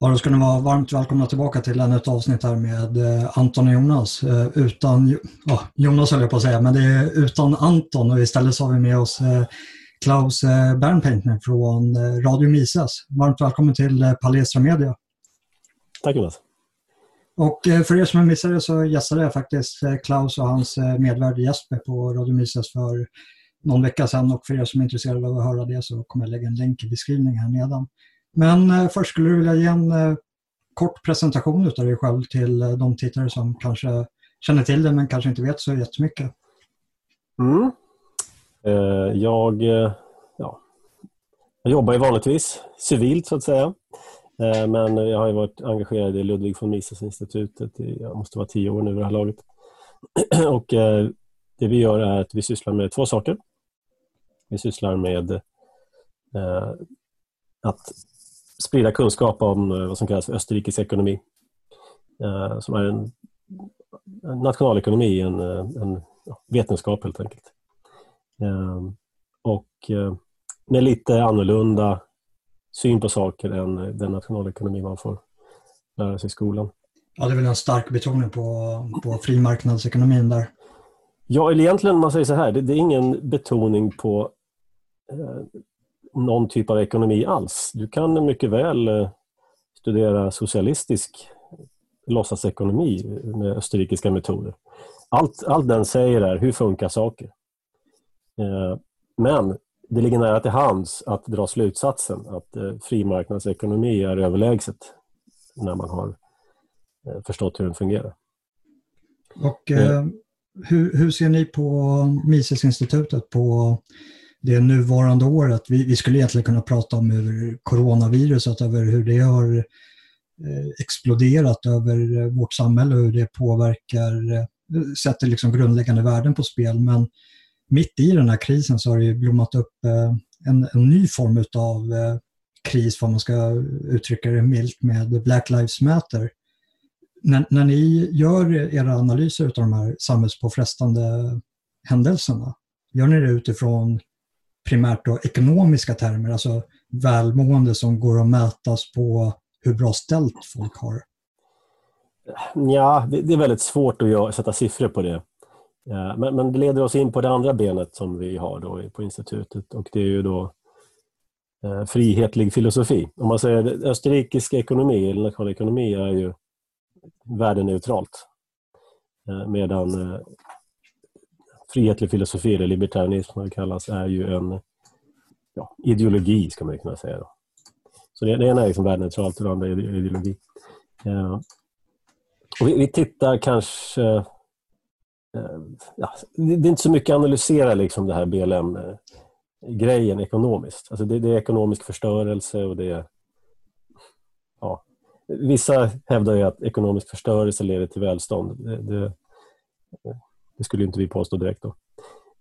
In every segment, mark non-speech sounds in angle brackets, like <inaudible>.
Ja, då ska ni vara varmt välkomna tillbaka till ännu ett avsnitt här med eh, Anton och Jonas. Eh, utan, ja, Jonas höll jag på att säga, men det är utan Anton och istället så har vi med oss eh, Klaus Bernpaintner från Radio Mises. Varmt välkommen till Palestra Media. Tack Jonas. Och för er som det så gästade jag faktiskt Klaus och hans medvärd Jesper på Radio Mises för någon vecka sedan och för er som är intresserade av att höra det så kommer jag lägga en länk i beskrivningen här nedan. Men eh, först skulle du vilja ge en eh, kort presentation av dig själv till eh, de tittare som kanske känner till dig men kanske inte vet så jättemycket. Mm. Jag, ja, jag jobbar ju vanligtvis civilt så att säga. Men jag har varit engagerad i Ludwig von Mises-institutet i, jag måste vara tio år nu vid det här laget. <clears throat> Och det vi gör är att vi sysslar med två saker. Vi sysslar med att sprida kunskap om eh, vad som kallas för Österrikes ekonomi. Eh, som är en, nationalekonomi, en, eh, en vetenskap helt enkelt. Och med lite annorlunda syn på saker än den nationalekonomi man får lära sig i skolan. Ja, det är väl en stark betoning på, på frimarknadsekonomin där. Ja, eller egentligen man säger så här, det, det är ingen betoning på någon typ av ekonomi alls. Du kan mycket väl eh, studera socialistisk låtsasekonomi med österrikiska metoder. Allt, allt den säger är hur funkar saker? Eh, men det ligger nära till hands att dra slutsatsen att eh, frimarknadsekonomi är överlägset när man har förstått hur den fungerar. Och eh, hur, hur ser ni på Misesinstitutet på det nuvarande året. Vi, vi, skulle egentligen kunna prata om hur coronaviruset, över hur det har eh, exploderat över eh, vårt samhälle och hur det påverkar, eh, sätter liksom grundläggande värden på spel. Men mitt i den här krisen så har det blommat upp en, en ny form av kris, vad man ska uttrycka det milt, med Black Lives Matter. När, när ni gör era analyser av de här samhällspåfrestande händelserna, gör ni det utifrån primärt då ekonomiska termer, alltså välmående som går att mätas på hur bra ställt folk har? Ja, det, är väldigt svårt att sätta siffror på det. Eh, men, men det leder oss in på det andra benet som vi har då på institutet och det är ju då eh, frihetlig filosofi. Om man säger österrikisk ekonomi eller nationalekonomi är ju värdeneutralt. Eh, medan frihetlig filosofi, eller libertarianism som det kallas, är ju en ja, ideologi, ska man kunna säga. Då. Så det, det ena är liksom värdeneutralt och det andra är ideologi. Ja. Och vi, vi, tittar kanske... Eh, ja, det är inte så mycket att analysera liksom det här BLM-grejen ekonomiskt. Alltså det, det, är ekonomisk förstörelse och det är... Ja, vissa hävdar ju att ekonomisk förstörelse leder till välstånd. Det, det, skulle inte vi påstå direkt. Då.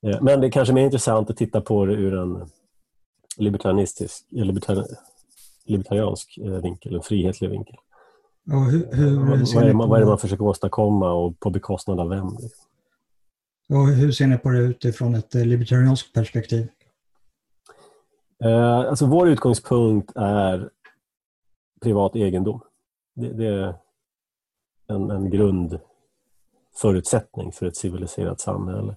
Eh, men det är kanske mer intressant att titta på det ur en libertarianistisk, libertariansk eh, vinkel, en frihetlig vinkel. Ja, hur, hur vad, är man, vad är det man försöker åstadkomma och på bekostnad av vem? Och hur ser ni på det utifrån ett eh, libertarianskt perspektiv? Eh, alltså vår utgångspunkt är privat egendom. Det, det är en, en grund förutsättning för ett civiliserat samhälle.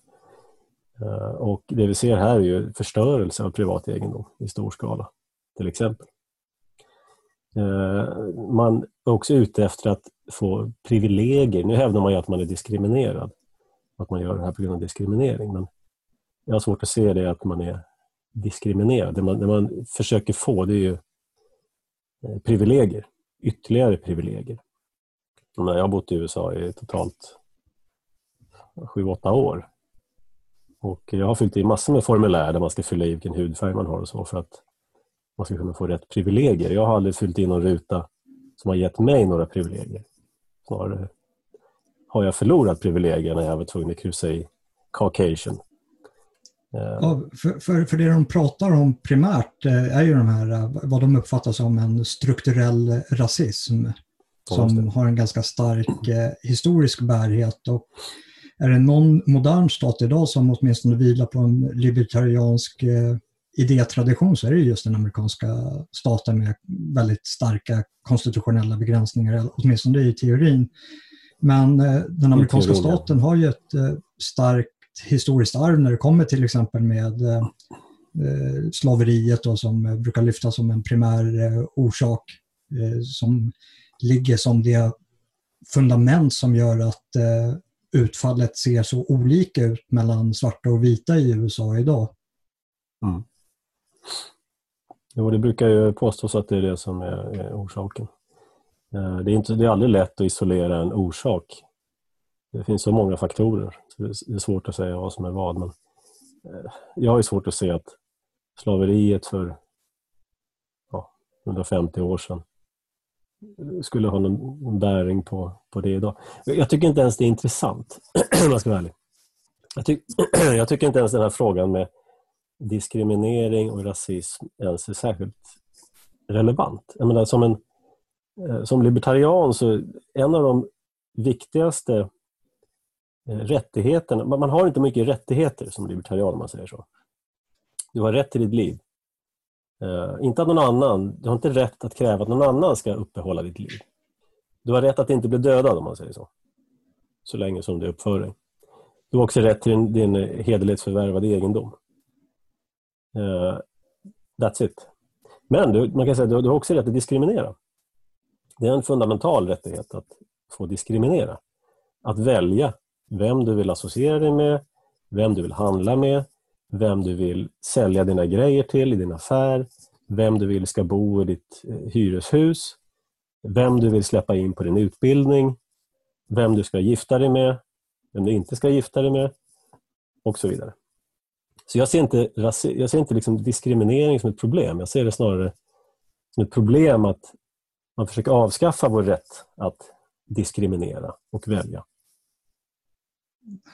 Eh, och det vi ser här är ju förstörelse av privat egendom i stor skala, till exempel. Eh, man är också ute efter att få privilegier. Nu hävdar man ju att man är diskriminerad, att man gör det här på grund av diskriminering. Men jag har svårt att se det att man är diskriminerad. Det man, det man försöker få det är ju eh, privilegier, ytterligare privilegier. Jag har bott i USA i totalt sju, åtta år. Och jag har fyllt i massor med formulär där man ska fylla i vilken hudfärg man har och så för att man ska kunna få rätt privilegier. Jag har aldrig fyllt i någon ruta som har gett mig några privilegier. Snarare har jag förlorat privilegier när jag var tvungen att kryssa i Caucasian. Ja, för, för, för det de pratar om primärt eh, är ju de här, eh, vad de uppfattar som en strukturell rasism som har en ganska stark eh, historisk bärighet. Och är det någon modern stat idag som åtminstone vilar på en libertariansk eh, idétradition så är det just den amerikanska staten med väldigt starka konstitutionella begränsningar, åtminstone i teorin. Men eh, den amerikanska teorin, staten ja. har ju ett eh, starkt historiskt arv när det kommer till exempel med eh, slaveriet då, som brukar lyftas som en primär orsak som ligger som det fundament som gör att utfallet ser så olika ut mellan svarta och vita i USA idag. Mm. Jo, det brukar ju påstås att det är det som är, orsaken. Eh, det är, inte, det är aldrig lätt att isolera en orsak. Det finns så många faktorer, så det är svårt att säga vad som är vad. Men eh, jag har svårt att se att slaveriet för ja, 150 år sedan skulle ha någon bäring på, på det idag. Jag tycker inte ens det är intressant, <clears throat> om jag ska vara ärlig. Jag, ty <clears throat> jag tycker inte ens den här frågan med diskriminering och rasism ens är särskilt relevant. Jag menar, som, en, eh, som libertarian så en av de viktigaste eh, rättigheterna, man har inte mycket rättigheter som libertarian om man säger så. Du har rätt till ditt liv. Uh, inte att någon annan, du har inte rätt att kräva att någon annan ska uppehålla ditt liv. Du har rätt att inte bli dödad om man säger så. Så länge som du uppför dig. Du har också rätt till din, din hederlighetsförvärvade egendom. Uh, that's it. Men du, man kan säga att du har också rätt att diskriminera. Det är en fundamental rättighet att få diskriminera. Att välja vem du vill associera dig med, vem du vill handla med, vem du vill sälja dina grejer till i din affär, vem du vill ska bo i ditt eh, hyreshus, vem du vill släppa in på din utbildning, vem du ska gifta dig med, vem du inte ska gifta dig med och så vidare. Så jag ser inte, jag ser inte liksom diskriminering som ett problem. Jag ser det snarare som ett problem att man försöker avskaffa vår rätt att diskriminera och välja.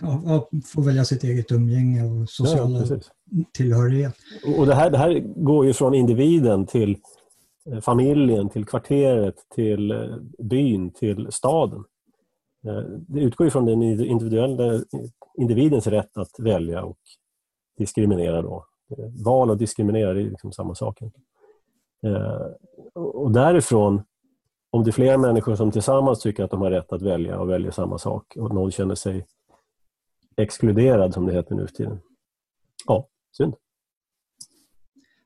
Ja, få välja sitt eget umgänge och sociala ja, tillhörighet. Och det här, det här går ju från individen till eh, familjen, till kvarteret, till eh, byn, till staden. Eh, det utgår ju från den individuella individens rätt att välja och diskriminera då. Val och diskriminera är liksom samma sak. Och därifrån, om det är flera människor som tillsammans tycker att de har rätt att välja och väljer samma sak och någon känner sig exkluderad som det heter nu för tiden. Ja, synd.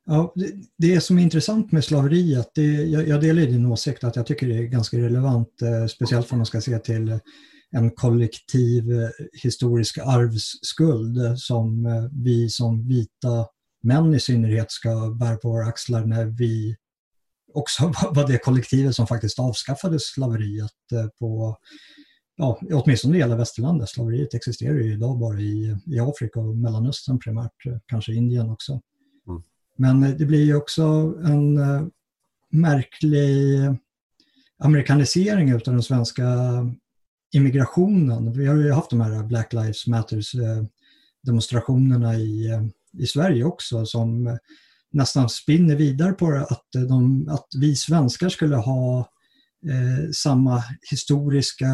Ja, det, det som är intressant med slaveriet, det, jag, jag delar din åsikt att jag tycker det är ganska relevant, eh, speciellt om man ska se till en kollektiv eh, historisk arvsskuld som eh, vi som vita män i synnerhet ska bära på våra axlar när vi också <laughs> var det kollektivet som faktiskt avskaffade slaveriet eh, på, ja, åtminstone i hela västerlandet. Slaveriet existerar ju idag bara i, i Afrika och Mellanöstern primärt, kanske Indien också. Mm. Men det blir ju också en märklig amerikanisering av den svenska immigrationen. Vi har ju haft de här Black Lives Matters eh, demonstrationerna i, eh, i Sverige också som nästan spinner vidare på att, de, att vi svenskar skulle ha eh, samma historiska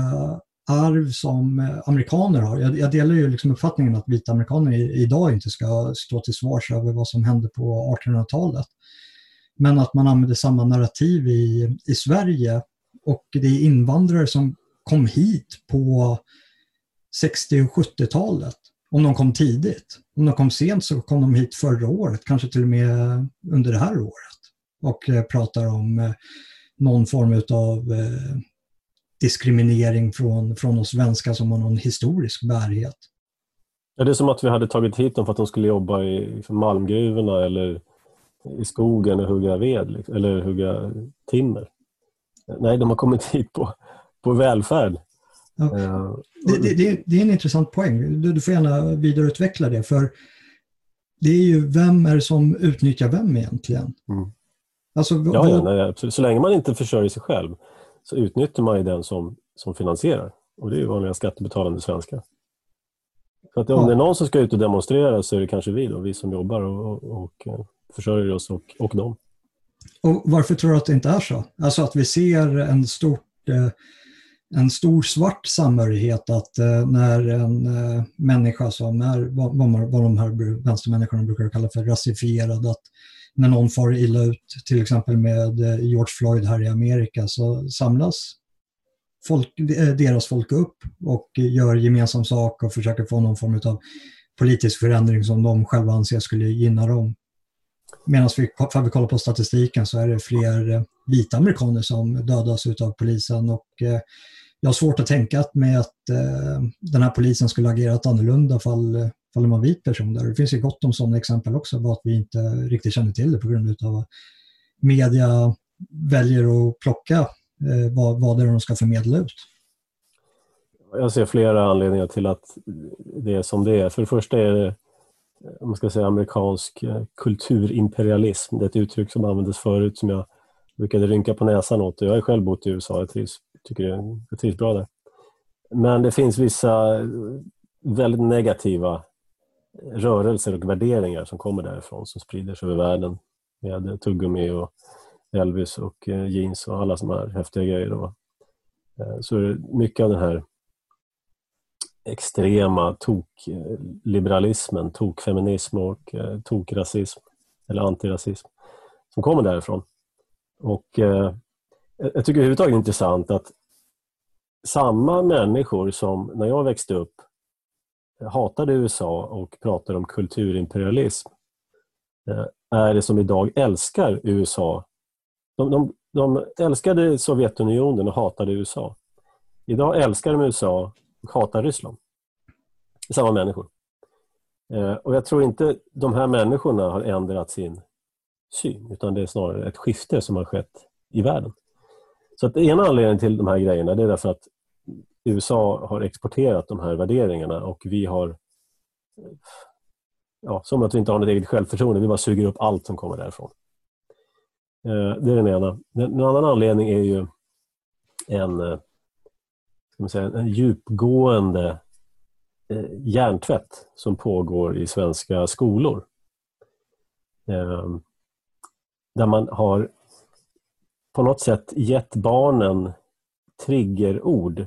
arv som eh, amerikaner har. Jag, jag delar ju liksom uppfattningen att vita amerikaner i, idag inte ska stå till svars över vad som hände på 1800-talet. Men att man använder samma narrativ i, i Sverige och det är invandrare som kom hit på 60 och 70-talet. Om de kom tidigt. Om de kom sent så kom de hit förra året, kanske till och med under det här året. Och eh, pratar om eh, någon form av diskriminering från, från oss svenskar som har någon historisk bärighet. Ja, det är som att vi hade tagit hit dem för att de skulle jobba i malmgruvorna eller i skogen och hugga ved liksom, eller hugga timmer. Nej, de har kommit <laughs> hit på på välfärd. Ja. Uh, det, det, det, är en intressant poäng. Du, får gärna vidareutveckla det. För det är ju vem är det som utnyttjar vem egentligen? Mm. Alltså, ja, ja nej. Så länge man inte försörjer sig själv så utnyttjar man ju den som, som finansierar. Och det är ju vanliga skattebetalande svenskar. Så att om ja. det är någon som ska ut och demonstrera så är det kanske vi då, vi som jobbar och, och, och eh, försörjer oss och, och dem. Och varför tror du att det inte är så? Alltså att vi ser en stort eh, en stor svart samhörighet att eh, när en människa som är vad, vad de här vänstermänniskorna brukar kalla för rasifierad, att när någon far illa ut, till exempel med eh, George Floyd här i Amerika, så samlas folk, eh, deras folk upp och gör gemensam sak och försöker få någon form av politisk förändring som de själva anser skulle gynna dem. Medan vi, för vi kollar på statistiken så är det fler eh, vita amerikaner som dödas av polisen och jag har svårt att tänka mig att eh, den här polisen skulle agerat annorlunda fall fall de var vit person där. Det finns ju gott om sådana exempel också, bara att vi inte riktigt känner till det på grund av att media väljer att plocka eh, vad, vad det är de ska förmedla ut. Jag ser flera anledningar till att det är som det är. För det första är det om man ska säga amerikansk eh, kulturimperialism. Det är ett uttryck som användes förut som jag brukade rynka på näsan åt. Jag har själv bott i USA, jag trivs, tycker jag trivs bra där. Men det finns vissa eh, väldigt negativa rörelser och värderingar som kommer därifrån som sprider sig över världen med tuggummi och Elvis och eh, jeans och alla sådana här häftiga grejer. Då. Eh, så är mycket av den här extrema tokliberalismen, tokfeminism och tokrasism eller antirasism som kommer därifrån. Och jag tycker överhuvudtaget det är intressant att samma människor som när jag växte upp hatade USA och pratade om kulturimperialism eh, är det som idag älskar USA. De, de, de älskade Sovjetunionen och hatade USA. Idag älskar de USA och hatar Ryssland. Det är samma människor. Eh, och Jag tror inte de här människorna har ändrat sin syn utan det är snarare ett skifte som har skett i världen. Så att ena anledningen till de här grejerna det är därför att USA har exporterat de här värderingarna och vi har ja, som att vi inte har något eget självförtroende, vi bara suger upp allt som kommer därifrån. Eh, det är den ena. En annan anledning är ju en, eh, ska man säga, en djupgående eh, hjärntvätt som pågår i svenska skolor. Där man har på något sätt gett barnen triggerord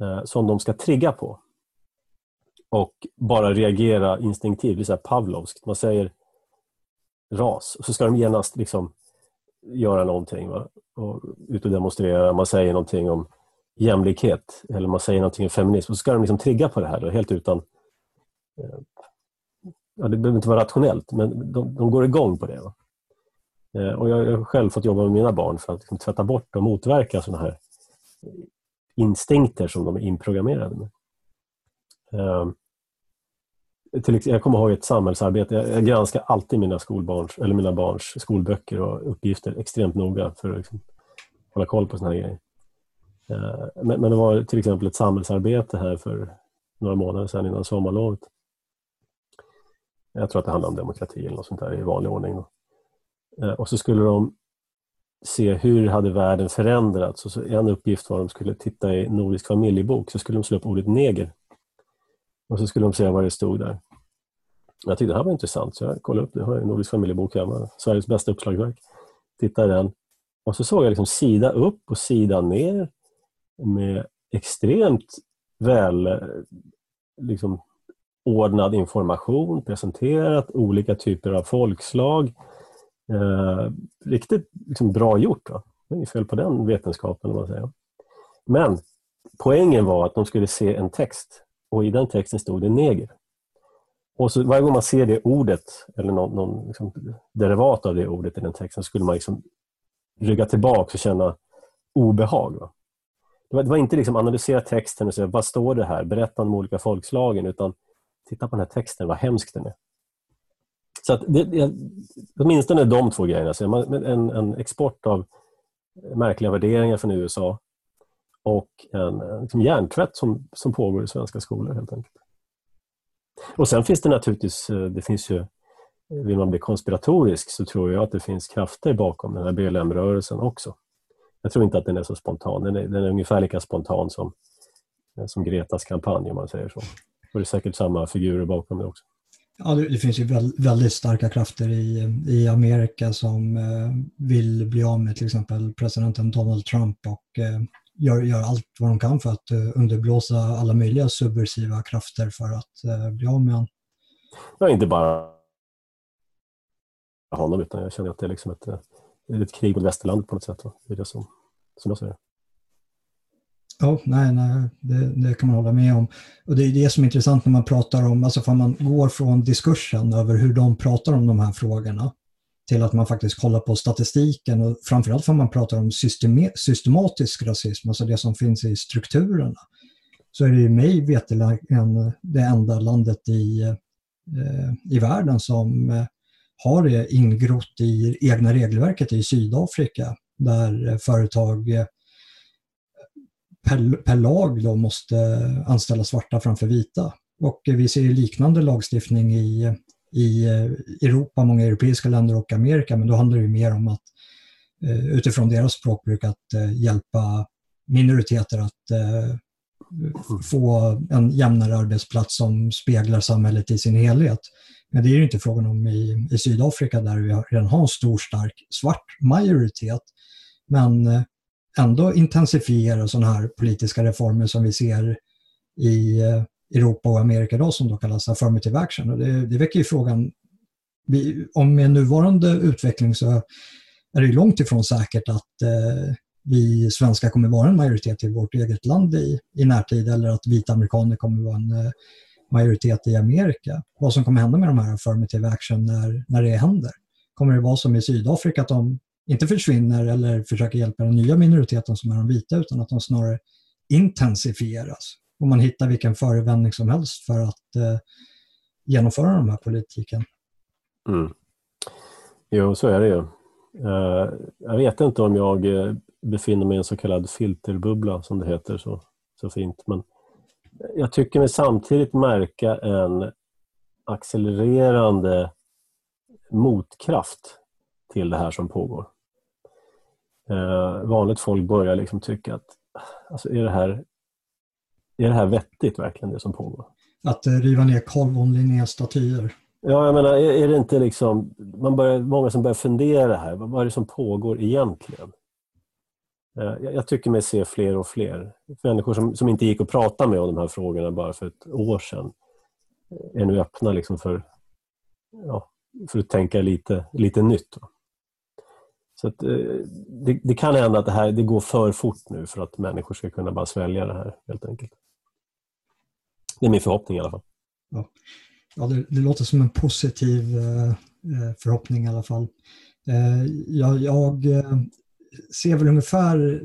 eh, som de ska trigga på. Och bara reagera instinktivt, det är så Pavlovskt. Man säger ras och så ska de genast liksom göra någonting. Va? Och ut och demonstrera. Man säger någonting om jämlikhet eller man säger någonting om feminism. Och så ska de liksom trigga på det här då, helt utan... Eh, ja, det behöver inte vara rationellt, men de, de går igång på det. Va? Eh, och jag har själv fått jobba med mina barn för att liksom tvätta bort och motverka sådana här instinkter som de är inprogrammerade med. Eh, jag kommer ihåg ett samhällsarbete. Jag, granskar alltid mina, skolbarns, eller mina barns skolböcker och uppgifter extremt noga för att liksom, hålla koll på såna här grejer. Eh, men, det var till exempel ett samhällsarbete här för några månader sedan innan sommarlovet. Jag tror att det handlade om demokrati eller något sånt där i vanlig ordning. Uh, Eh, och så skulle de se hur hade världen förändrats. Och så en uppgift var att de skulle titta i Nordisk familjebok så skulle de slå upp ordet neger. Och så skulle de se vad det stod där. Jag tyckte det här var intressant så jag kollade upp det. Jag har en Nordisk familjebok hemma. Sveriges bästa uppslagsverk. Tittade i den. Och så såg jag liksom sida upp och sida ner med extremt väl eh, liksom, ordnad information, presenterat olika typer av folkslag Eh, riktigt liksom, bra gjort. Va? Det är inget fel på den vetenskapen. Man säger. Men poängen var att de skulle se en text och i den texten stod det neger. Och så varje gång man ser det ordet eller någon, någon liksom, derivat av det ordet i den texten skulle man liksom rygga tillbaka och känna obehag. Va? Det, var, det var inte liksom analysera texten och säga vad står det här, berätta om de olika folkslagen utan titta på den här texten, vad hemsk den är. Så att det, det, åtminstone de två grejerna. Så en, en export av märkliga värderingar från USA och en liksom hjärntvätt som, som pågår i svenska skolor helt enkelt. Och sen finns det naturligtvis, eh, det finns ju, vill man bli konspiratorisk så tror jag att det finns krafter bakom den här BLM-rörelsen också. Jag tror inte att den är så spontan. Den är, den är ungefär lika spontan som, eh, som Gretas kampanj om man säger så. Och det är säkert samma figurer bakom det också. Ja, det, det finns ju väldigt starka krafter i, i Amerika som eh, vill bli av med till exempel presidenten Donald Trump och eh, gör, gör allt vad de kan för att eh, underblåsa alla möjliga subversiva krafter för att eh, bli av med honom. Ja, inte bara honom, utan jag känner att det är liksom ett, eh, ett krig mot västerlandet på något sätt. Det är det som, som jag ser det. Ja, nej, nej det, det, kan man hålla med om. Och det är det som är intressant när man pratar om, alltså för man går från diskursen över hur de pratar om de här frågorna till att man faktiskt kollar på statistiken och framförallt för man pratar om systematisk rasism, alltså det som finns i strukturerna, så är det ju mig veterligen det enda landet i, eh, i världen som eh, har det ingrott i egna regelverket i Sydafrika där eh, företag eh, per, per lag då måste anställa svarta framför vita. Och vi ser liknande lagstiftning i, i Europa, många europeiska länder och Amerika, men då handlar det mer om att eh, utifrån deras språkbruk att eh, hjälpa minoriteter att eh, få en jämnare arbetsplats som speglar samhället i sin helhet. Men det är ju inte frågan om i, i Sydafrika där vi redan har en stor stark svart majoritet. Men ändå intensifiera sådana här politiska reformer som vi ser i eh, Europa och Amerika idag som då kallas affirmative action. Och det, det väcker ju frågan, vi, om med nuvarande utveckling så är det långt ifrån säkert att eh, vi svenskar kommer vara en majoritet i vårt eget land i, i närtid eller att vita amerikaner kommer vara en eh, majoritet i Amerika. Vad som kommer hända med de här affirmative action när, när det händer. Kommer det vara som i Sydafrika att de inte försvinner eller försöker hjälpa den nya minoriteten som är de vita utan att de snarare intensifieras. Och man hittar vilken förevändning som helst för att eh, genomföra den här politiken. Mm. Jo, så är det ju. Uh, jag vet inte om jag eh, befinner mig i en så kallad filterbubbla som det heter så, så fint. Men jag tycker mig samtidigt märka en accelererande motkraft till det här som pågår. Eh, vanligt folk börjar liksom tycka att alltså, är, det här, är det här vettigt verkligen det som pågår? Att eh, riva ner Carl von Linné-statyer? Ja, jag menar, är, är, det inte liksom, man börjar, många som börjar fundera här, vad, vad är det som pågår egentligen? Eh, jag, jag tycker mig se fler och fler människor som, som inte gick att prata med om de här frågorna bara för ett år sedan är nu öppna liksom för, ja, för att tänka lite, lite nytt. Så att, eh, det, det, kan hända att det här det går för fort nu för att människor ska kunna bara svälja det här helt enkelt. Det är min förhoppning i alla fall. Ja, ja det, det låter som en positiv eh, eh förhoppning i alla fall. Eh, jag, jag ser väl ungefär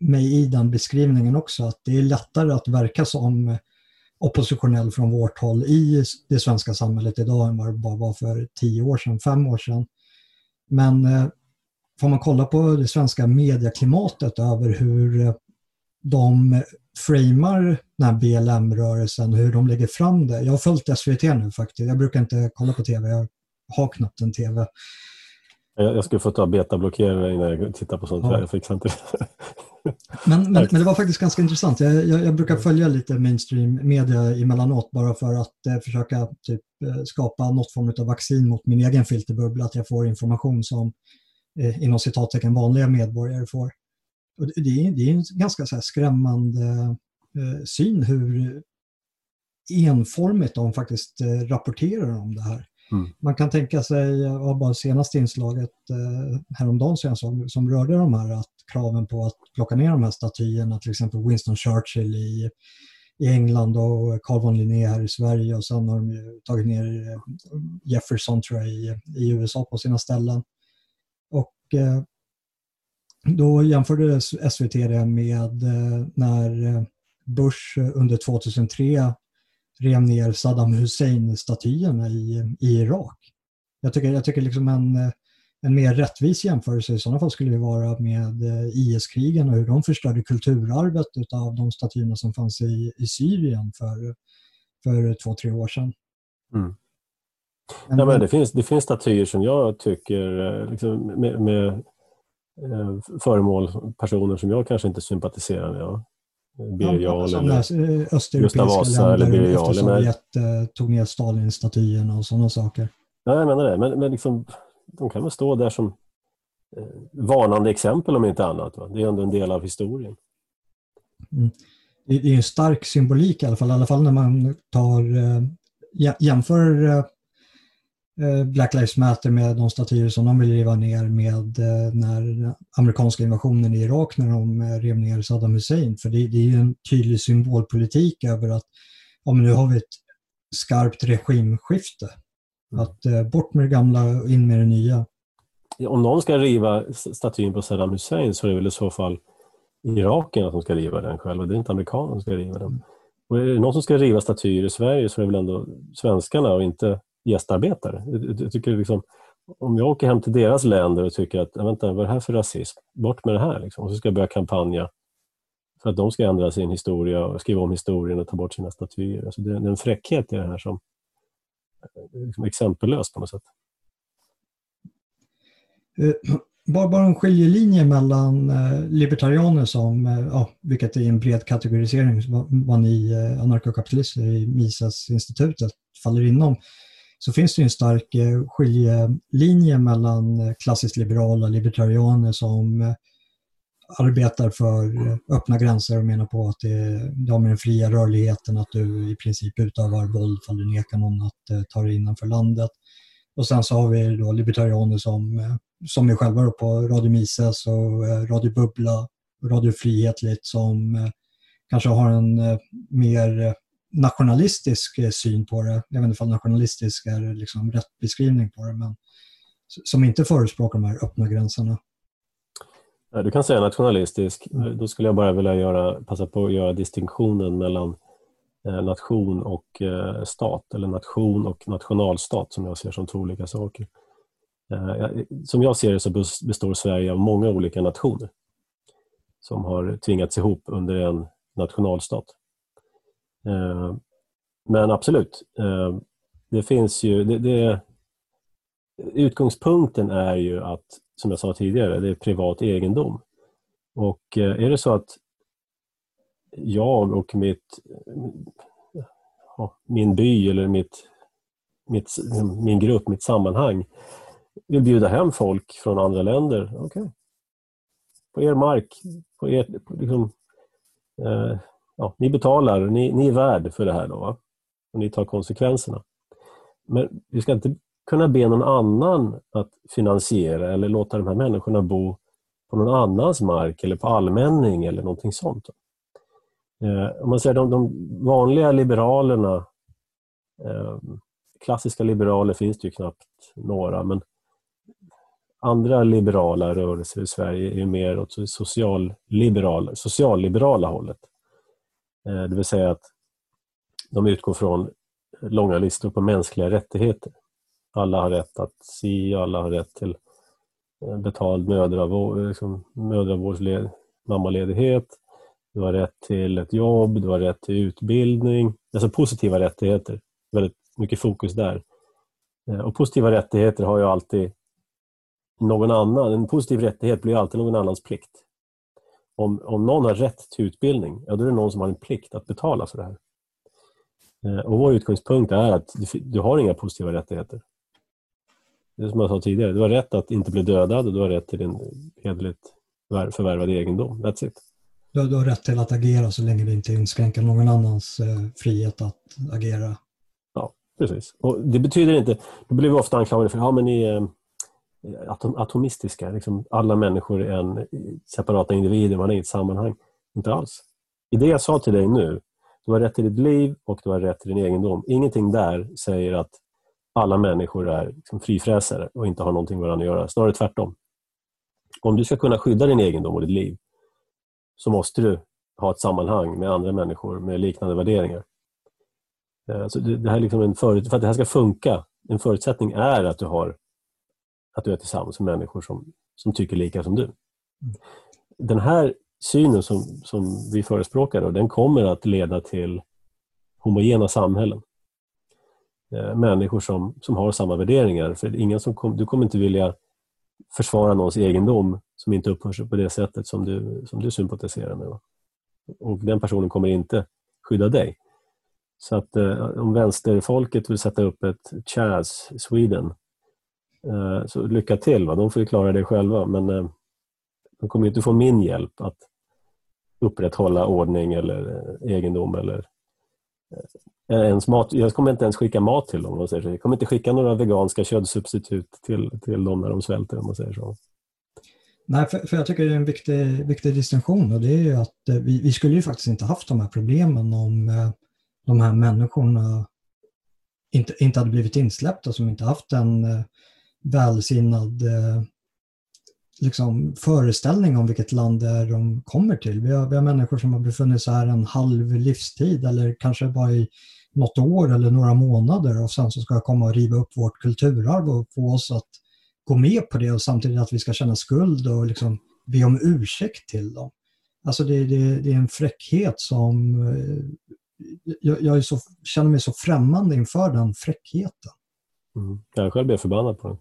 mig i den beskrivningen också, att det är lättare att verka som oppositionell från vårt håll i det svenska samhället idag än vad det bara var för tio år sedan, fem år sedan. Men eh, får man kolla på det svenska medieklimatet över hur eh, de framar den här BLM-rörelsen, hur de lägger fram det. Jag har följt SVT nu faktiskt. Jag brukar inte kolla på TV, jag har knappt en TV. Jag skulle få ta betablockering när jag tittar på sånt, ja. jag fixar inte men, men, men, det var faktiskt ganska intressant. Jag, jag, jag, brukar följa lite mainstream media emellanåt bara för att eh, försöka typ, eh, skapa något form av vaccin mot min egen filterbubbla, att jag får information som eh, inom citattecken vanliga medborgare får. Och det, det, är, det är en ganska så skrämmande eh, syn hur enformigt de faktiskt eh, rapporterar om det här. Mm. Man kan tänka sig, av bara senaste inslaget eh, häromdagen som, som, som rörde de här att kraven på att plocka ner de här statyerna, till exempel Winston Churchill i, i England och Carl von Linné här i Sverige och sen har de tagit ner eh, Jefferson tror jag i, i USA på sina ställen. Eh, då jämförde SVT det med eh, när eh, Bush under 2003 rev ner Saddam Hussein-statyerna i, i Irak. Jag tycker, jag tycker liksom en, en mer rättvis jämförelse i sådana fall skulle det vara med IS-krigen och hur de förstörde kulturarvet av de statyerna som fanns i, i Syrien för, för två, tre år sedan. Mm. Ja, men det, finns, det finns statyer som jag tycker eh, liksom, med, med eh, föremål, personer som jag kanske inte sympatiserar med. Birger Jarl eller Gustav Vasa eller Birger Jarl. Sovjet eh, tog ner Stalin-statyerna och sådana saker. Ja, jag menar det. Men, men liksom, de kan väl stå där som eh, varnande exempel om inte annat. Va? Det är ändå en del av historien. Mm. Det är en stark symbolik i alla fall, i alla fall när man tar, jämför Black Lives Matter med de statyer som de vill riva ner med när amerikanska invasionen i Irak när de rev ner Saddam Hussein. För det, det är ju en tydlig symbolpolitik över att ja, men nu har vi ett skarpt regimskifte. Mm. Att eh, bort med det gamla och in med det nya. Om någon ska riva statyn på Saddam Hussein så är det väl i så fall irakierna som ska riva den själva. Det är inte amerikanerna som ska riva den. Mm. Och är det någon som ska riva statyer i Sverige så är det väl ändå svenskarna och inte gästarbetare. Jag tycker liksom, om jag åker hem till deras länder och tycker att vänta, vad är det här för rasism? Bort med det här. Liksom. Och så ska jag börja kampanja för att de ska ändra sin historia och skriva om historien och ta bort sina statyer. Alltså det, är en fräckhet i det här som är liksom exempellös på något sätt. Eh, bara, bara en skiljelinje mellan eh, libertarianer som, ja, vilket är en bred kategorisering, vad ni anarkokapitalister i Mises-institutet faller inom, så finns det en stark eh, skiljelinje mellan eh, klassiskt liberala libertarianer som eh, arbetar för öppna gränser och menar på att det, det har med den fria rörligheten att du i princip utövar våld för du nekar någon att ta dig innanför landet. Och sen så har vi då libertarianer som, som är själva på Radio Mises och Radio Bubbla, Radio Frihetligt som kanske har en mer nationalistisk syn på det. Jag vet inte om nationalistisk är liksom rätt beskrivning på det, men som inte förespråkar de här öppna gränserna. Du kan säga nationalistisk. Då skulle jag bara vilja göra, passa på att göra distinktionen mellan eh, nation och eh, stat, eller nation och nationalstat som jag ser som två olika saker. Eh, som jag ser det så består Sverige av många olika nationer som har tvingats ihop under en nationalstat. Eh, men absolut, eh, det finns ju... Det, det, utgångspunkten är ju att som jag sa tidigare, det är privat egendom. Och eh, är det så att jag och mitt, min by eller mitt, mitt, min grupp, mitt sammanhang vill bjuda hem folk från andra länder, okej. Okay. På er mark, på er, liksom, eh, ja, ni betalar, ni, ni är värd för det här då, va? och ni tar konsekvenserna. Men vi ska inte kunna be någon annan att finansiera eller låta de här människorna bo på någon annans mark eller på allmänning eller någonting sånt. Eh, om man säger de, de vanliga liberalerna, eh, klassiska liberaler finns det ju knappt några, men andra liberala rörelser i Sverige är mer åt socialliberala, socialliberala hållet. Eh, det vill säga att de utgår från långa listor på mänskliga rättigheter. Alla har rätt att se, alla har rätt till eh, betald mödravård, liksom, mödravårdsled, mammaledighet. Du har rätt till ett jobb, du har rätt till utbildning. Alltså positiva rättigheter. Väldigt mycket fokus där. Eh, och positiva rättigheter har ju alltid någon annan. En positiv rättighet blir alltid någon annans plikt. Om, om någon har rätt till utbildning, ja, då är det någon som har en plikt att betala för det här. Eh, och vår utgångspunkt är att du, du har inga positiva rättigheter. Det är som jag sa tidigare, du har rätt att inte bli dödad och du har rätt till din hederligt förvärvad egendom. That's it. Du, du har rätt till att agera så länge det inte inskränker någon annans eh, frihet att agera. Ja, precis. Och det betyder inte... Då blir vi ofta anklagade för att ja, ni är Eh, atom, atomistiska. Liksom alla människor är en eh, separata individer, man är i ett sammanhang. Inte alls. I det jag sa till dig nu, du har rätt till ditt liv och du har rätt till din egendom. Ingenting där säger att alla människor är liksom frifräsare och inte har någonting med varandra att göra. Snarare tvärtom. Om du ska kunna skydda din egendom och ditt liv så måste du ha ett sammanhang med andra människor med liknande värderingar. Eh, så det, här liksom en för, för att det här ska funka, en förutsättning är att du, har, att du är tillsammans med människor som, som tycker lika som du. Den här synen som, som vi förespråkar, den kommer att leda till homogena samhällen. Eh, människor som, som har samma värderingar. För ingen som kom, du kommer inte vilja försvara någons egendom som inte uppför sig på det sättet som du, som du sympatiserar med. Och den personen kommer inte skydda dig. Så att eh, om vänsterfolket vill sätta upp ett Chaz Sweden, Eh, så lycka till. Va? De får ju klara det själva, men eh, de kommer inte få min hjälp att upprätthålla ordning eller eh, egendom eller ens mat. Jag kommer inte ens skicka mat till dem. Jag kommer inte skicka några veganska köttsubstitut till, till dem när de svälter om man säger så. Nej, för, för, jag tycker det är en viktig, viktig distinktion och det är ju att vi, vi skulle ju faktiskt inte haft de här problemen om de här människorna inte, inte hade blivit insläppta, som inte haft eh, välsinnad liksom, föreställning om vilket land det är de kommer till. Vi har, vi har människor som har befunnit sig här en halv livstid eller kanske bara i något år eller några månader och sen så ska jag komma och riva upp vårt kulturarv och få oss att gå med på det och samtidigt att vi ska känna skuld och liksom be om ursäkt till dem. Alltså det, det, det är en fräckhet som... Eh, jag, jag så, känner mig så främmande inför den fräckheten. Mm. Jag själv blir förbannad på den.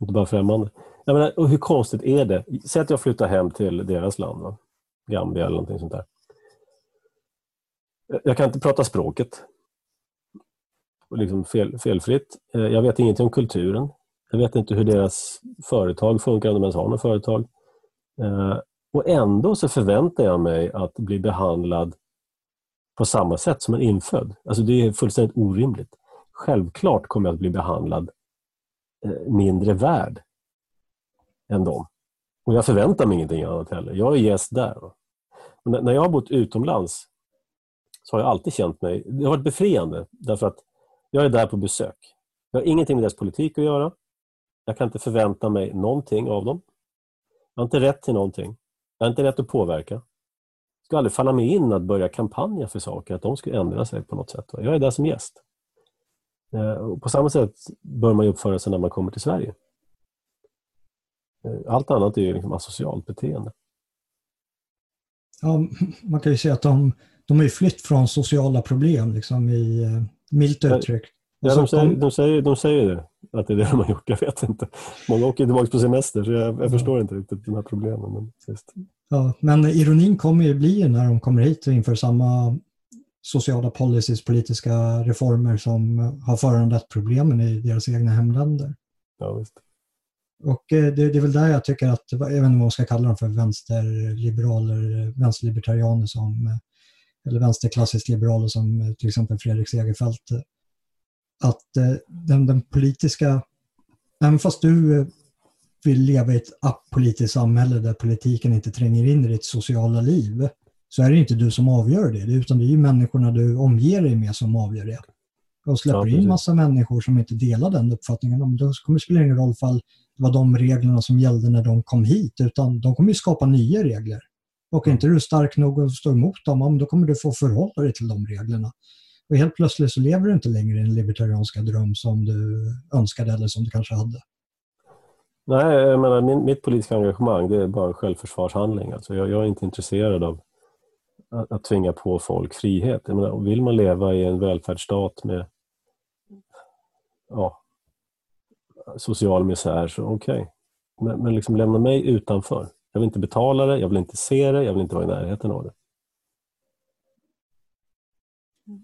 Inte bara främmande. Jag menar, och hur konstigt är det? Säg att jag flyttar hem till deras land, va? Gambia eller någonting sånt där. Jag kan inte prata språket. Liksom fel, felfritt. Eh, jag vet ingenting om kulturen. Jag vet inte hur deras företag funkar, om de ens har något företag. Eh, och ändå så förväntar jag mig att bli behandlad på samma sätt som en infödd. Alltså det är fullständigt orimligt. Självklart kommer jag att bli behandlad Eh, mindre värd än dem. Och jag förväntar mig ingenting annat heller. Jag är gäst där. Men när jag har bott utomlands så har jag alltid känt mig... Det har varit befriande därför att jag är där på besök. Jag har ingenting med deras politik att göra. Jag kan inte förvänta mig någonting av dem. Jag har inte rätt till någonting. Jag har inte rätt att påverka. Det skulle aldrig falla mig in att börja kampanja för saker, att de skulle ändra sig på något sätt. Jag är där som gäst. Eh, på samma sätt bör man uppföra sig när man kommer till Sverige. Eh, allt annat är ju liksom asocialt beteende. Ja, man kan ju säga att de, de har flytt från sociala problem, liksom i, eh, milt uttryckt. Ja, de, säger, de, säger, de säger det, att det är det de har gjort. Jag vet inte. Många åker tillbaka på semester, så jag, jag ja. förstår inte riktigt de här problemen. Men, just. Ja, men ironin kommer ju bli när de kommer hit och inför samma sociala policies, politiska reformer som har föranlett problemen i deras egna hemländer. Ja, visst. Och eh, det, det, är väl där jag tycker att, jag vet inte vad man ska kalla dem för, vänsterliberaler, vänsterlibertarianer som, eller vänsterklassiskt liberaler som till exempel Fredrik Segerfeldt att eh, den, den, politiska, även fast du eh, vill leva i ett apolitiskt samhälle där politiken inte tränger in i ditt sociala liv, så är det inte du som avgör det, utan det är ju människorna du omger dig med som avgör det. Och släpper ja, in massa människor som inte delar den uppfattningen, då kommer det spela ingen roll fall det var de reglerna som gällde när de kom hit, utan de kommer ju skapa nya regler. Och är inte du stark nog att stå emot dem, då kommer du få förhålla dig till de reglerna. Och helt plötsligt så lever du inte längre i den libertarianska dröm som du önskade eller som du kanske hade. Nej, jag menar, min, mitt politiska engagemang det är bara en självförsvarshandling. Alltså jag, jag är inte intresserad av att, att tvinga på folk frihet. Jag menar, vill man leva i en välfärdsstat med ja, social misär, så okej. Okay. Men, men liksom lämna mig utanför. Jag vill inte betala det, jag vill inte se det, jag vill inte vara i närheten av det.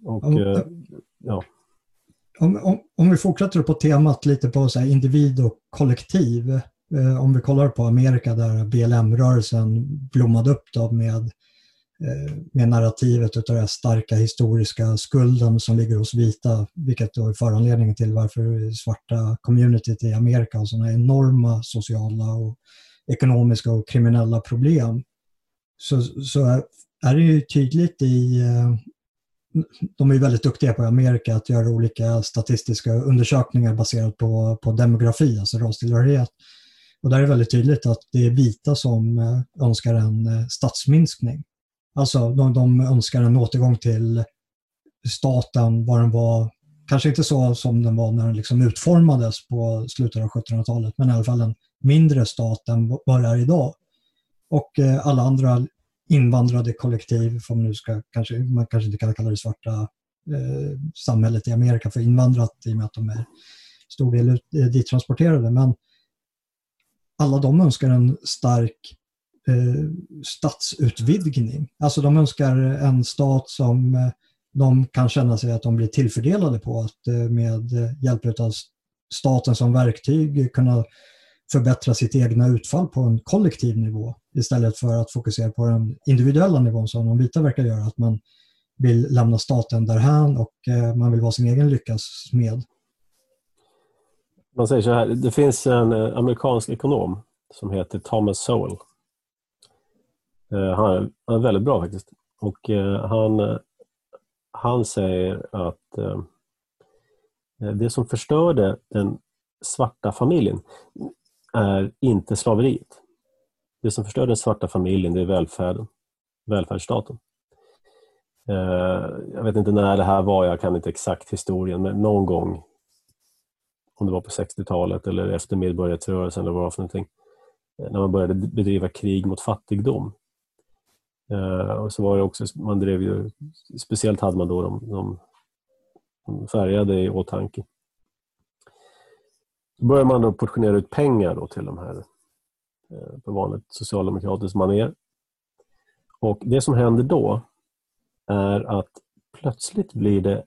Och, om, eh, ja. om, om, om, vi fortsätter på temat lite på så individ och kollektiv. Eh, om vi kollar på Amerika där BLM-rörelsen blommade upp då med, Eh, med narrativet av den starka historiska skulden som ligger hos vita, vilket då är föranledningen till varför svarta communityt i Amerika har sådana enorma sociala och ekonomiska och kriminella problem. Så, så är, är det ju tydligt i eh, de är väldigt duktiga på i Amerika att göra olika statistiska undersökningar baserat på, på demografi, alltså rastillhörighet. Och där är det väldigt tydligt att det är vita som eh, önskar en statsminskning. Alltså de, de önskar en återgång till staten vad den var, kanske inte så som den var när den liksom utformades på slutet av 1700-talet, men i alla fall en mindre stat än vad det är idag. Och eh, alla andra invandrade kollektiv, för man, nu ska, kanske, man kanske inte kan kalla det svarta eh, samhället i Amerika för invandrat i och med att de är stor del ut, eh, dittransporterade. Men alla de önskar en stark Eh, statsutvidgning. Alltså de önskar en stat som eh, de kan känna sig att de blir tillfördelade på att eh, med hjälp av staten som verktyg kunna förbättra sitt egna utfall på en kollektiv nivå istället för att fokusera på den individuella nivån som de vita verkar göra. Att man vill lämna staten därhän och eh, man vill vara sin egen lyckas smed. Man säger så här, det finns en eh, amerikansk ekonom som heter Thomas Sowell. Eh, han är väldigt bra faktiskt. Och eh, han, han säger att eh, det som förstörde den svarta familjen är inte slaveriet. Det som förstör den svarta familjen det är välfärden, välfärdsstaten. Jag vet inte när det här var, jag kan inte exakt historien, men någon gång, om det var på 60-talet eller efter medborgarrättsrörelsen eller vad det var för någonting, när man började bedriva krig mot fattigdom. Eh, och så var det också, man drev ju, speciellt hade man då de, de, de färgade i åtanke. Då började man då portionera ut pengar då till de här eh, på vanligt socialdemokratiskt manér. Och det som händer då är att plötsligt blir det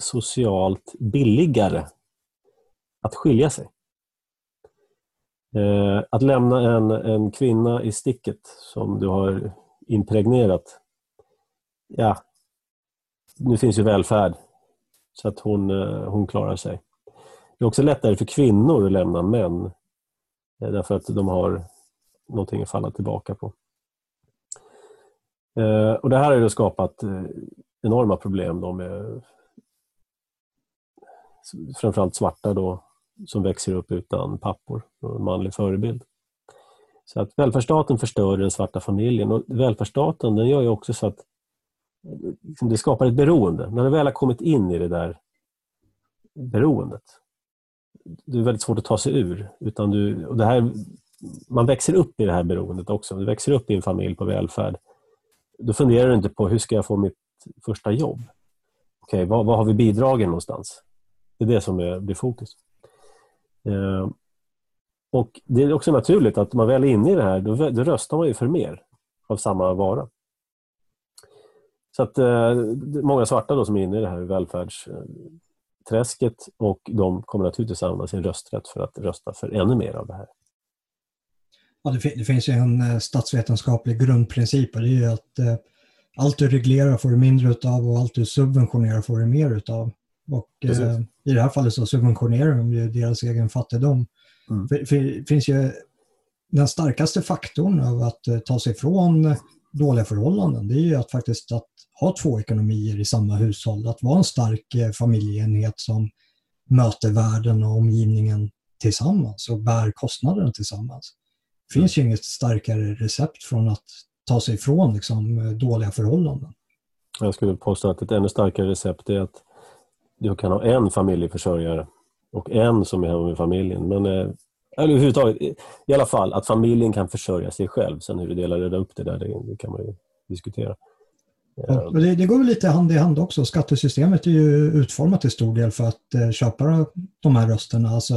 socialt billigare att skilja sig. Eh, att lämna en, en kvinna i sticket som du har impregnerat. Ja, nu finns ju välfärd så att hon, eh, hon klarar sig. Det är också lättare för kvinnor att lämna män eh, därför att de har någonting att falla tillbaka på. Eh, och Det här har ju skapat enorma problem då med framförallt svarta då, som växer upp utan pappor och manlig förebild. Så att välfärdsstaten förstör den svarta familjen och välfärdsstaten den gör ju också så att liksom, det skapar ett beroende. När du väl har kommit in i det där beroendet, det är väldigt svårt att ta sig ur. Utan du, och det här man växer upp i det här beroendet också. Du växer upp i en familj på välfärd. Då funderar du inte på hur ska jag få mitt första jobb? Okej, okay, var, har vi bidragen någonstans? Det är det som är, blir fokus. Eh, och Det är också naturligt att man väl är inne i det här, då, då röstar man ju för mer av samma vara. Så att eh, många svarta då som är inne i det här välfärdsträsket och de kommer naturligtvis använda sin rösträtt för att rösta för ännu mer av det här. Ja, det, det, finns ju en eh, statsvetenskaplig grundprincip och det är ju att eh, allt du reglerar får du mindre utav och allt du subventionerar får du mer utav. Och eh, i det här fallet så subventionerar de ju deras egen fattigdom. Mm. För, för det finns ju den starkaste faktorn av att eh, ta sig ifrån dåliga förhållanden, det är ju att faktiskt att ha två ekonomier i samma hushåll, att vara en stark eh, familjeenhet som möter världen och omgivningen tillsammans och bär kostnaderna tillsammans. Det finns ju inget starkare recept från att ta sig ifrån liksom, dåliga förhållanden. Jag skulle påstå att ett ännu starkare recept är att du kan ha en familjeförsörjare och en som är hemma med familjen. Men, eh, eller överhuvudtaget, i alla fall att familjen kan försörja sig själv. Sen hur du delar reda upp det där, det, det kan man ju diskutera. Ja, det, det, går väl lite hand i hand också. Skattesystemet är ju utformat till stor del för att eh, köpa de här rösterna. Alltså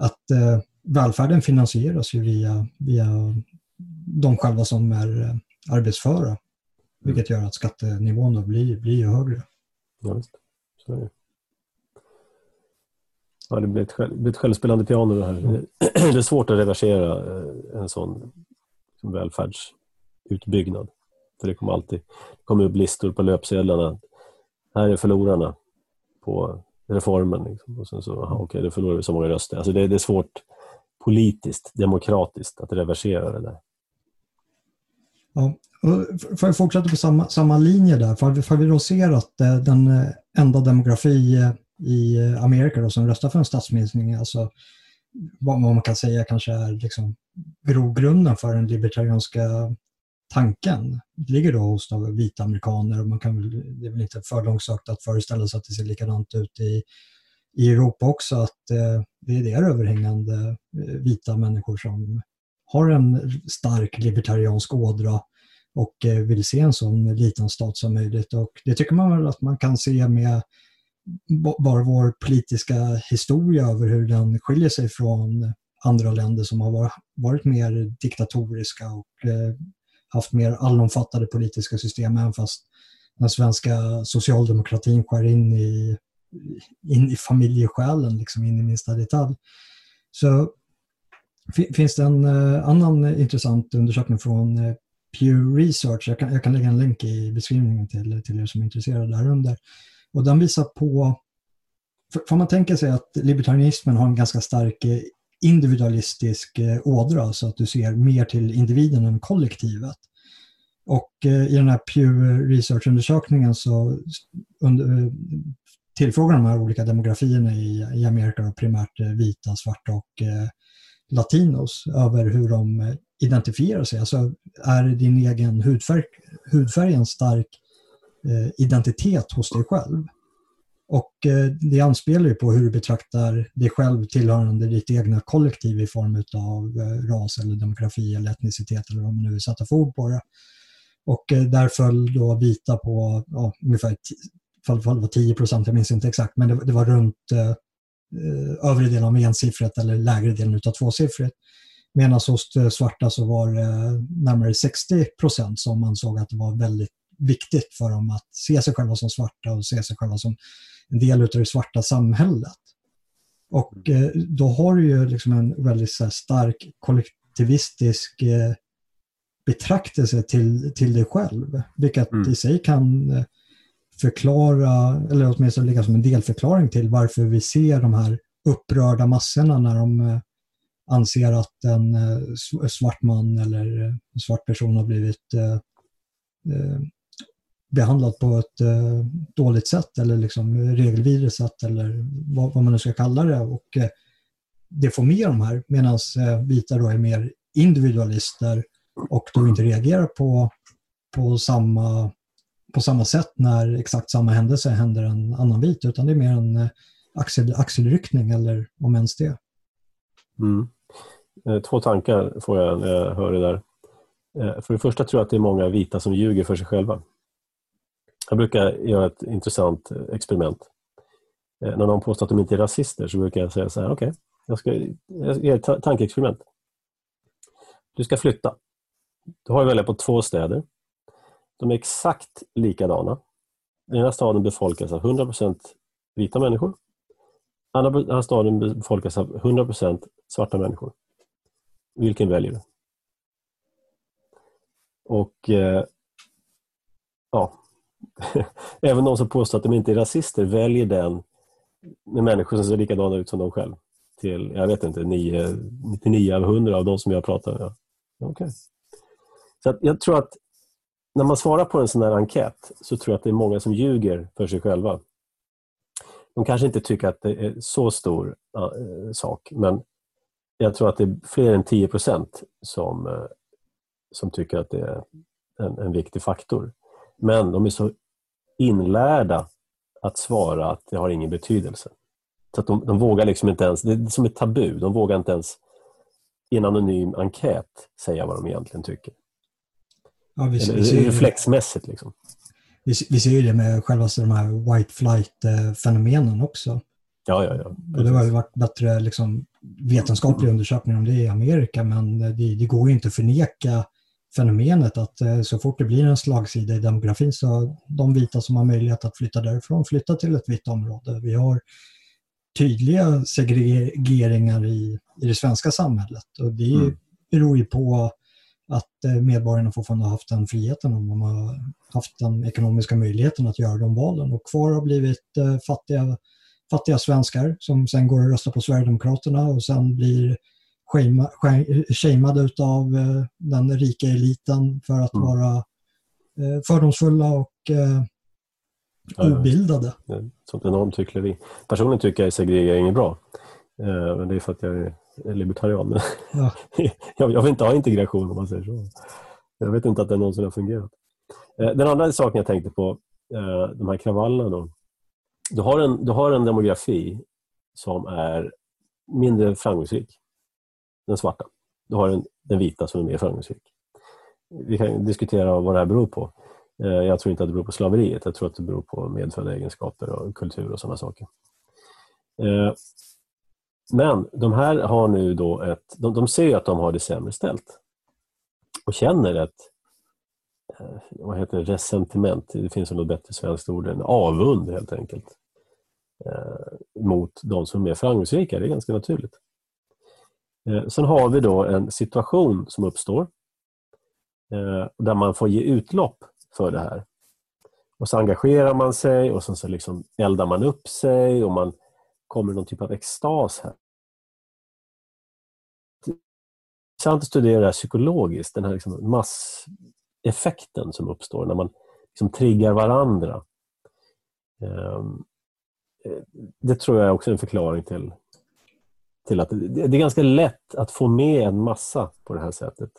att eh, välfärden finansieras ju via, via de själva som är eh, arbetsföra. Mm. Vilket gör att skattenivån blir, blir högre. Ja, visst. Så är det. Ja, det blir ett, själv, blir ett självspelande piano det här. Mm. <clears throat> Det är svårt att reversera eh, en sån välfärdsutbyggnad. För det kommer alltid komma upp listor på löpsedlarna. Här är förlorarna på reformen. Liksom. Och sen så, aha, okej, då förlorar vi så många röster. Alltså det, det är svårt politiskt, demokratiskt att reversera det där. Ja, för att fortsätta på samma, samma linje där, för, för vi då ser att eh, den eh, enda demografi i eh, Amerika då, som röstar för en statsminskning, alltså vad man kan säga kanske är liksom grogrunden för den libertarianska tanken Det ligger då hos de vita amerikaner och man kan väl, det är väl inte för långsökt att föreställa sig att det ser likadant ut i i Europa också att eh, det är det överhängande eh, vita människor som har en stark libertariansk ådra och eh, vill se en sån liten stat som möjligt. Och det tycker man väl att man kan se med bara vår politiska historia över hur den skiljer sig från andra länder som har varit mer diktatoriska och eh, haft mer allomfattande politiska system, även fast den svenska socialdemokratin skär in i in i familjesjälen, liksom in i minsta detalj. Så finns det en eh, annan intressant undersökning från eh, Pew Research. Jag kan, jag kan lägga en länk i beskrivningen till, till er som är intresserade där under. Och den visar på, får man tänka sig att libertarianismen har en ganska stark eh, individualistisk eh, ådra, så att du ser mer till individen än kollektivet. Och eh, i den här Pew Research-undersökningen så under, tillfrågar de här olika demografierna i, i Amerika, primärt vita, svarta och eh, latinos, över hur de identifierar sig. Alltså är din egen hudfärg, hudfärg en stark Eh, identitet hos dig själv? Och eh, det anspelar ju på hur du betraktar dig själv tillhörande ditt egna kollektiv i form av eh, ras eller demografi eller etnicitet eller vad man nu vill sätta för ord på det. Och där föll då vita på ja, ungefär fall, fall var 10 procent, jag minns inte exakt, men det, det var runt eh övre delen av ensiffrigt eller lägre delen av tvåsiffrigt. Medan hos svarta så var det närmare 60 procent som ansåg att det var väldigt viktigt för dem att se sig själva som svarta och se sig själva som en del av det svarta samhället. Och mm. eh, då har du ju liksom en väldigt stark kollektivistisk eh, betraktelse till, till dig själv, vilket mm. i sig kan eh, förklara, eller åtminstone ligga som en delförklaring till varför vi ser de här upprörda massorna när de anser att en svart man eller en svart person har blivit behandlat på ett eh, dåligt sätt eller liksom regelvidrigt sätt eller vad, man nu ska kalla det. Och eh, det får med de här medan eh, vita då är mer individualister och då inte reagerar på, på, samma, på samma sätt när exakt samma händelse händer en annan vit utan det är mer en axel, axelryckning eller om ens det. Mm. Två tankar får jag när jag hör det där. För det första tror jag att det är många vita som ljuger för sig själva. Jag brukar göra ett intressant experiment. Eh, när någon påstår att de inte är rasister så brukar jag säga så här, okej, okay, jag ska göra ett tankeexperiment. Du ska flytta. Du har att välja på två städer. De är exakt likadana. Den ena staden befolkas av 100% vita människor. Den andra staden befolkas av 100% svarta människor. Vilken väljer du? Och eh, ja, <laughs> även de som påstår att de inte är rasister väljer den med människor som ser likadana ut som de själv. Till, jag vet inte, 9, 99 av 100 av de som jag pratar med. Okay. Så jag tror att när man svarar på en sån här enkät så tror jag att det är många som ljuger för sig själva. De kanske inte tycker att det är så stor äh, sak, men jag tror att det är fler än 10 procent som, äh, som tycker att det är en, en viktig faktor. Men de är så inlärda att svara att det har ingen betydelse. Så att de, de vågar liksom inte ens, det är som ett tabu, de vågar inte ens i en anonym enkät säga vad de egentligen tycker. Ja, vi, Eller, vi ser, reflexmässigt. Liksom. Vi, vi ser ju det med själva de här white flight-fenomenen också. Ja, ja, ja. Och det har ju varit bättre liksom, vetenskapliga undersökningar om det i Amerika, men det, det går ju inte att förneka fenomenet att eh, så fort det blir en slagsida i demografin så de vita som har möjlighet att flytta därifrån flyttar till ett vitt område. Vi har tydliga segregeringar i, i det svenska samhället och det mm. beror ju på att eh, medborgarna fortfarande har haft den friheten och de har haft den ekonomiska möjligheten att göra de valen och kvar har blivit eh, fattiga fattiga svenskar som sen går och röstar på Sverigedemokraterna och sen blir shameade av eh, den rika eliten för att mm. vara eh, fördomsfulla och eh, obildade. Ja, sånt enormt hyckleri. Personligen tycker jag att segregering är bra. Men det är för att jag är libertarian. <laughs> Ja. jag vill inte ha integration om man säger så. Jag vet inte att det någonsin har fungerat. Den andra saken jag tänkte på, de här kravallerna då du har, en, du har en demografi som är mindre framgångsrik. Den svarta. Du har den, den vita som är mer framgångsrik. Vi kan diskutera vad det här beror på. Eh, jag tror inte att det beror på slaveriet. Jag tror att det beror på medfödda egenskaper och kultur och sådana saker. Eh, men de här har nu då ett... De, de ser att de har det sämre ställt och känner ett eh, vad heter det, resentiment, det finns något bättre svenskt ord, en avund helt enkelt. Eh, mot de som är mer framgångsrika, det är ganska naturligt. Eh, sen har vi då en situation som uppstår eh, där man får ge utlopp för det här. Och så engagerar man sig och sen så liksom eldar man upp sig och man kommer i någon typ av extas här. Det är intressant att studera det här psykologiskt, den här liksom masseffekten som uppstår när man liksom triggar varandra. Ehm, eh, det tror jag också är en förklaring till, till att det är ganska lätt att få med en massa på det här sättet.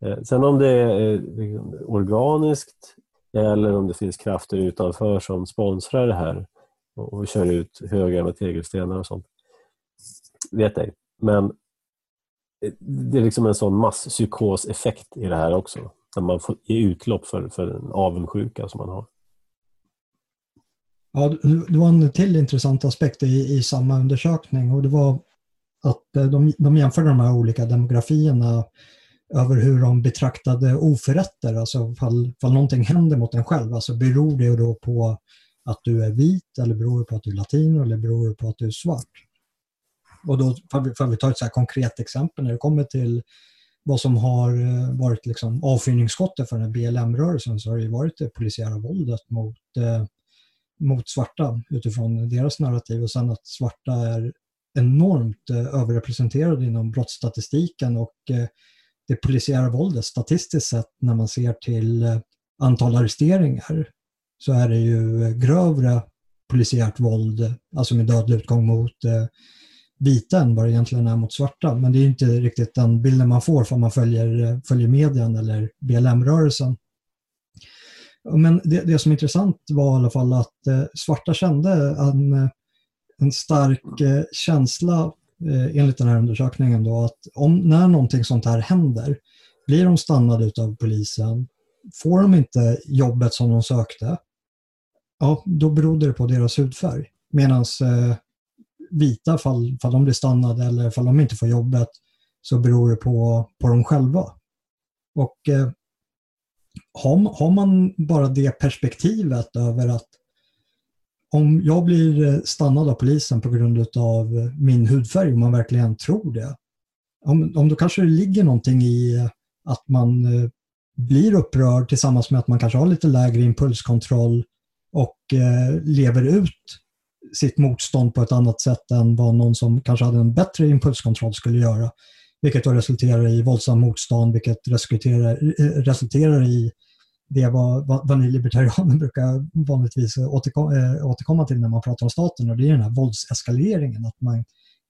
Eh, sen om eh, det är organiskt eller om det finns krafter utanför som sponsrar det här och kör ut högar med tegelstenar och sånt. Vet ej. Men eh, det är liksom en sån masspsykoseffekt i det här också. Där man får ge utlopp för, för en avundsjuka som man har. Ja, det var en till intressant aspekt i, i samma undersökning och det var att eh, de, de jämförde de här olika demografierna över hur de betraktade oförrätter, alltså fall, fall någonting händer mot en själv, alltså beror det då på att du är vit eller beror det på att du är latino eller beror det på att du är svart? Och då får vi ta ett så konkret exempel när det kommer till vad som har eh, varit liksom avfyrningsskottet för den BLM-rörelsen så har det varit det polisiära våldet mot, eh, mot svarta utifrån deras narrativ och sen att svarta är enormt eh, överrepresenterade inom brottsstatistiken och eh, det polisiära våldet statistiskt sett när man ser till eh, antal arresteringar så är det ju grövre polisiärt våld, alltså med dödlig utgång mot eh, vita än vad det egentligen är mot svarta. Men det är inte riktigt den bilden man får om man följer, följer medien eller BLM-rörelsen. Men det, det, som är intressant var i alla fall att eh, svarta kände en, en stark eh, känsla eh, enligt den här undersökningen då att om, när någonting sånt här händer, blir de stannade av polisen, får de inte jobbet som de sökte, ja, då berodde det på deras hudfärg. Medan eh, vita, fall, fall de blir stannade eller fall de inte får jobbet, så beror det på, på dem själva. Och eh, har, har man bara det perspektivet över att om jag blir eh, stannad av polisen på grund av eh, min hudfärg, om man verkligen tror det, om, om då kanske det ligger någonting i eh, att man blir upprörd tillsammans med att man kanske har lite lägre impulskontroll och eh, lever ut sitt motstånd på ett annat sätt än vad någon som kanske hade en bättre impulskontroll skulle göra. Vilket då resulterar i våldsam motstånd, vilket resulterar, resulterar i det vad, vad, vad ni libertarianer brukar vanligtvis eh, återkomma, äh, eh, återkomma till när man pratar om staten och det är den här våldseskaleringen. Att man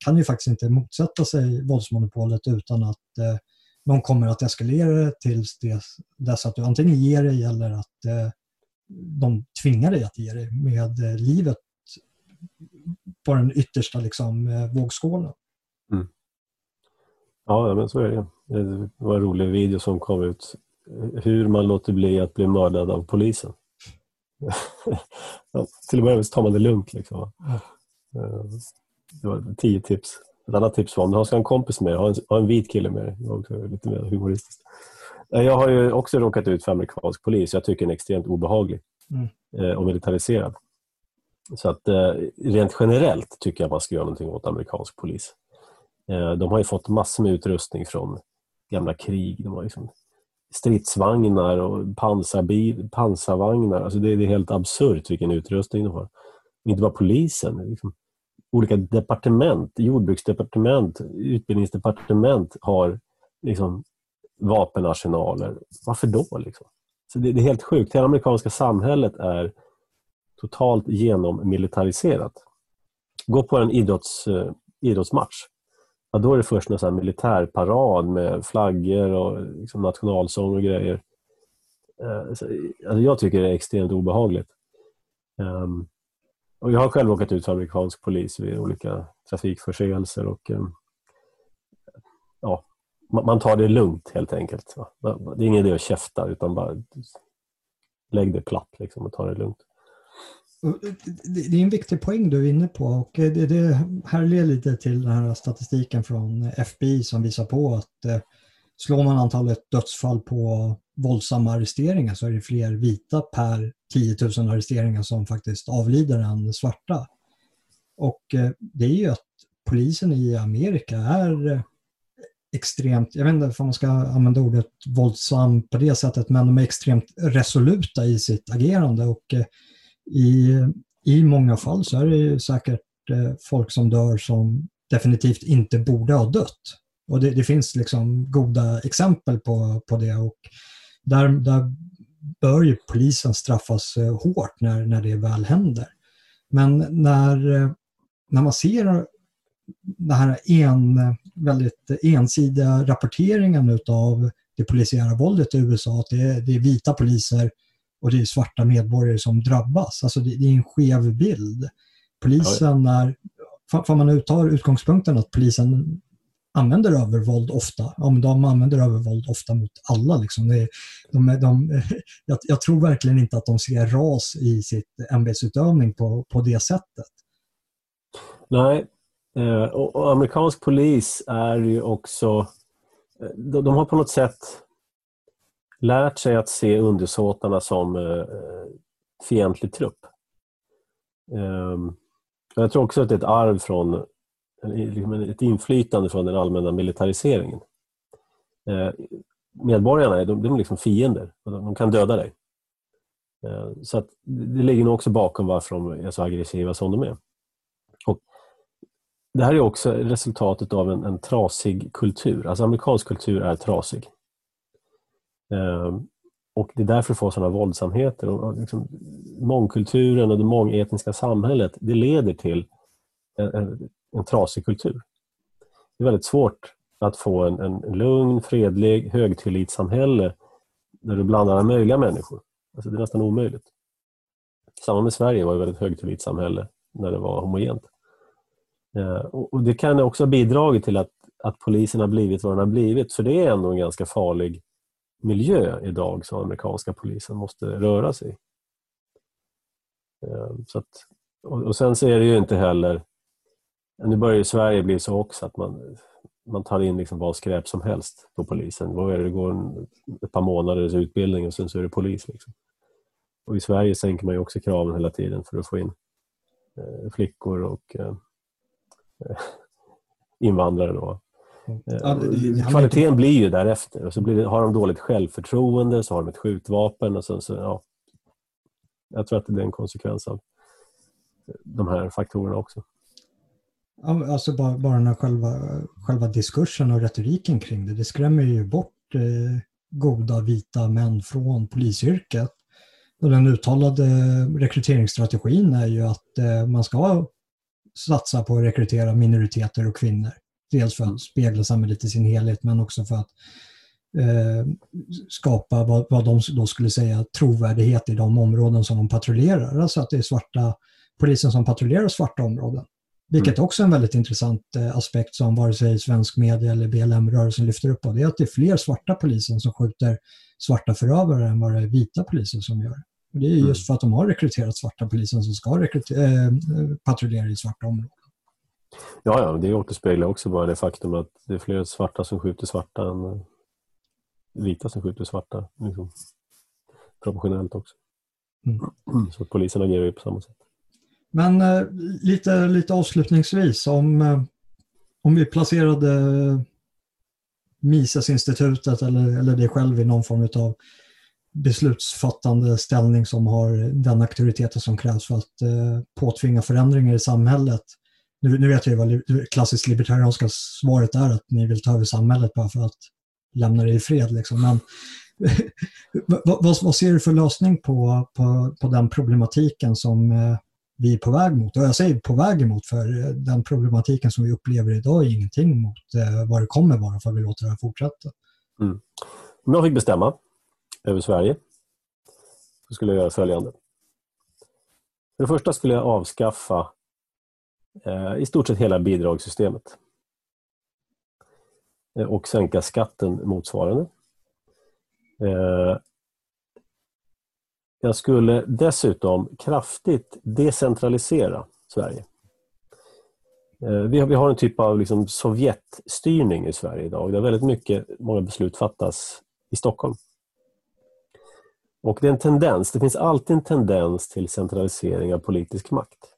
kan ju faktiskt inte motsätta sig våldsmonopolet utan att eh, någon kommer att eskalera det tills dess, dess att du antingen ger dig eller att eh, de tvingar dig att ge dig med eh, livet på den yttersta liksom, eh, vågskålen. Mm. Ja, men så är det. Det var en rolig video som kom ut. Hur man låter bli att bli mördad av polisen. <laughs> till och med tar man det lugnt. Liksom. Mm. Det var tio tips. Ett annat tips var om du ska ha en kompis med ha en, ha en vit kille med dig. Det var också lite mer humoristiskt. Jag har ju också råkat ut för amerikansk polis. Jag tycker den är extremt obehaglig mm. Eh, och militariserad. Så att eh, rent generellt tycker jag man ska göra någonting åt amerikansk polis. Eh, de har ju fått massor med utrustning från gamla krig. De har liksom stridsvagnar och pansarbil, pansarvagnar. Alltså det, är helt absurt vilken utrustning de har. Inte bara polisen. Liksom. Olika departement, jordbruksdepartement, utbildningsdepartement har liksom vapenarsenaler. Varför då? Liksom? Så det, det, är helt sjukt. Hela amerikanska samhället är totalt genommilitariserat. Gå på en idrotts, eh, idrottsmatch. Ja, då är det först en militärparad med flaggor och liksom nationalsång och grejer. Eh, alltså jag tycker det är extremt obehagligt. Um, och jag har själv åkat ut för amerikansk polis vid olika trafikförseelser och um, ja, man tar det lugnt helt enkelt. Det är ingen idé att käfta utan bara lägg det platt liksom och ta det lugnt. Det är en viktig poäng du är inne på och eh, det, det härleder lite till den här statistiken från FBI som visar på att eh, slår man antalet dödsfall på våldsamma arresteringar så är det fler vita per 10 000 arresteringar som faktiskt avlider än svarta. Och eh, det är ju att polisen i Amerika är extremt, jag vet inte om man ska använda ordet våldsam på det sättet, men de är extremt resoluta i sitt agerande och i, i många fall så är det ju säkert eh, folk som dör som definitivt inte borde ha dött. Och det, det finns liksom goda exempel på, på det och där, där bör ju polisen straffas eh, hårt när, när det väl händer. Men när, eh, när man ser den här en, väldigt ensidiga rapporteringen av det polisiära våldet i USA, att det det är vita poliser och det är svarta medborgare som drabbas. Alltså det, det är en skev bild. Polisen är, får man uttar utgångspunkten att polisen använder övervåld ofta, ja, men de använder övervåld ofta mot alla. Liksom. Det, de, de, <laughs> jag, jag, tror verkligen inte att de ser ras i sitt ämbetsutövning på, på det sättet. Nej, Eh, och, och, amerikansk polis är ju också... Eh, de, de, har på något sätt lärt sig att se undersåtarna som eh, fientlig trupp. Eh, jag tror också att det är ett arv från liksom ett inflytande från den allmänna militariseringen. Eh, medborgarna de, de är liksom fiender de, de kan döda dig. Eh, så att det ligger nog också bakom varför de är så aggressiva som de är. Och det här är också resultatet av en, en trasig kultur. Alltså amerikansk kultur är trasig. Ehm, och Det är därför det får sådana våldsamheter. Och liksom, mångkulturen och det mångetniska samhället det leder till en, en, en trasig kultur. Det är väldigt svårt att få en, en lugn, fredlig, högtillitssamhälle där du blandar alla möjliga människor. Alltså det är nästan omöjligt. Samma med Sverige var ett väldigt högtillitssamhälle när det var homogent. Ehm, och Det kan också ha bidragit till att, att polisen har blivit vad den har blivit, för det är ändå en ganska farlig miljö idag som amerikanska polisen måste röra sig i. Eh, så att, och, Sen så är det ju inte heller... Nu börjar ju Sverige bli så också att man, man tar in liksom vad skräp som helst på polisen. Vad är det, det går en, ett par månaders utbildning och sen så är det polis. Liksom. Och I Sverige sänker man ju också kraven hela tiden för att få in eh, flickor och eh, <laughs> invandrare. Då. Ja, det, det, Kvaliteten blir ju därefter. Och så det, har de dåligt självförtroende, så har de ett skjutvapen. Och så, så, ja. Jag tror att det är en konsekvens av de här faktorerna också. Alltså bara, bara den själva, själva diskursen och retoriken kring det, det skrämmer ju bort eh, goda vita män från polisyrket. Och den uttalade rekryteringsstrategin är ju att eh, man ska satsa på att rekrytera minoriteter och kvinnor. Dels för att spegla samhället i sin helhet men också för att eh, skapa vad, vad de då skulle säga trovärdighet i de områden som de patrullerar. Alltså att det är svarta polisen som patrullerar svarta områden. Vilket mm. också är en väldigt intressant eh, aspekt som vare sig svensk media eller BLM-rörelsen lyfter upp. Och det är att det är fler svarta poliser som skjuter svarta förövare än vad det är vita poliser som gör. Och det är just mm. för att de har rekryterat svarta poliser som ska äh, patrullera i svarta områden. Ja, ja, det återspeglar också bara det faktum att det är fler svarta som skjuter svarta än eh, vita som skjuter svarta. Liksom. Proportionellt också. Mm. Så polisen agerar ju på samma sätt. Men äh, lite, lite avslutningsvis, om, äh, om vi placerade Misesinstitutet eller, eller det själv i någon form av beslutsfattande ställning som har den auktoriteten som krävs för att eh, påtvinga förändringar i samhället. Nu, nu vet jag ju vad klassiskt libertarianska svaret är, att ni vill ta över samhället bara för att lämna det i fred. Liksom. Men <laughs> vad, vad, ser du för lösning på, på, på den problematiken som eh, vi är på väg mot? Och jag säger på väg emot, för eh, den problematiken som vi upplever idag är ingenting mot eh, vad det kommer vara för vi låter det här fortsätta. Mm. Om jag fick bestämma över Sverige så skulle jag göra följande. För det första skulle jag avskaffa Eh, i stort sett hela bidragssystemet eh, och sänka skatten motsvarande. Eh, jag skulle dessutom kraftigt decentralisera Sverige. Eh, vi har, vi har en typ av liksom Sovjetstyrning i Sverige idag där väldigt mycket, många beslut fattas i Stockholm. Och det är en tendens, det finns alltid en tendens till centralisering av politisk makt.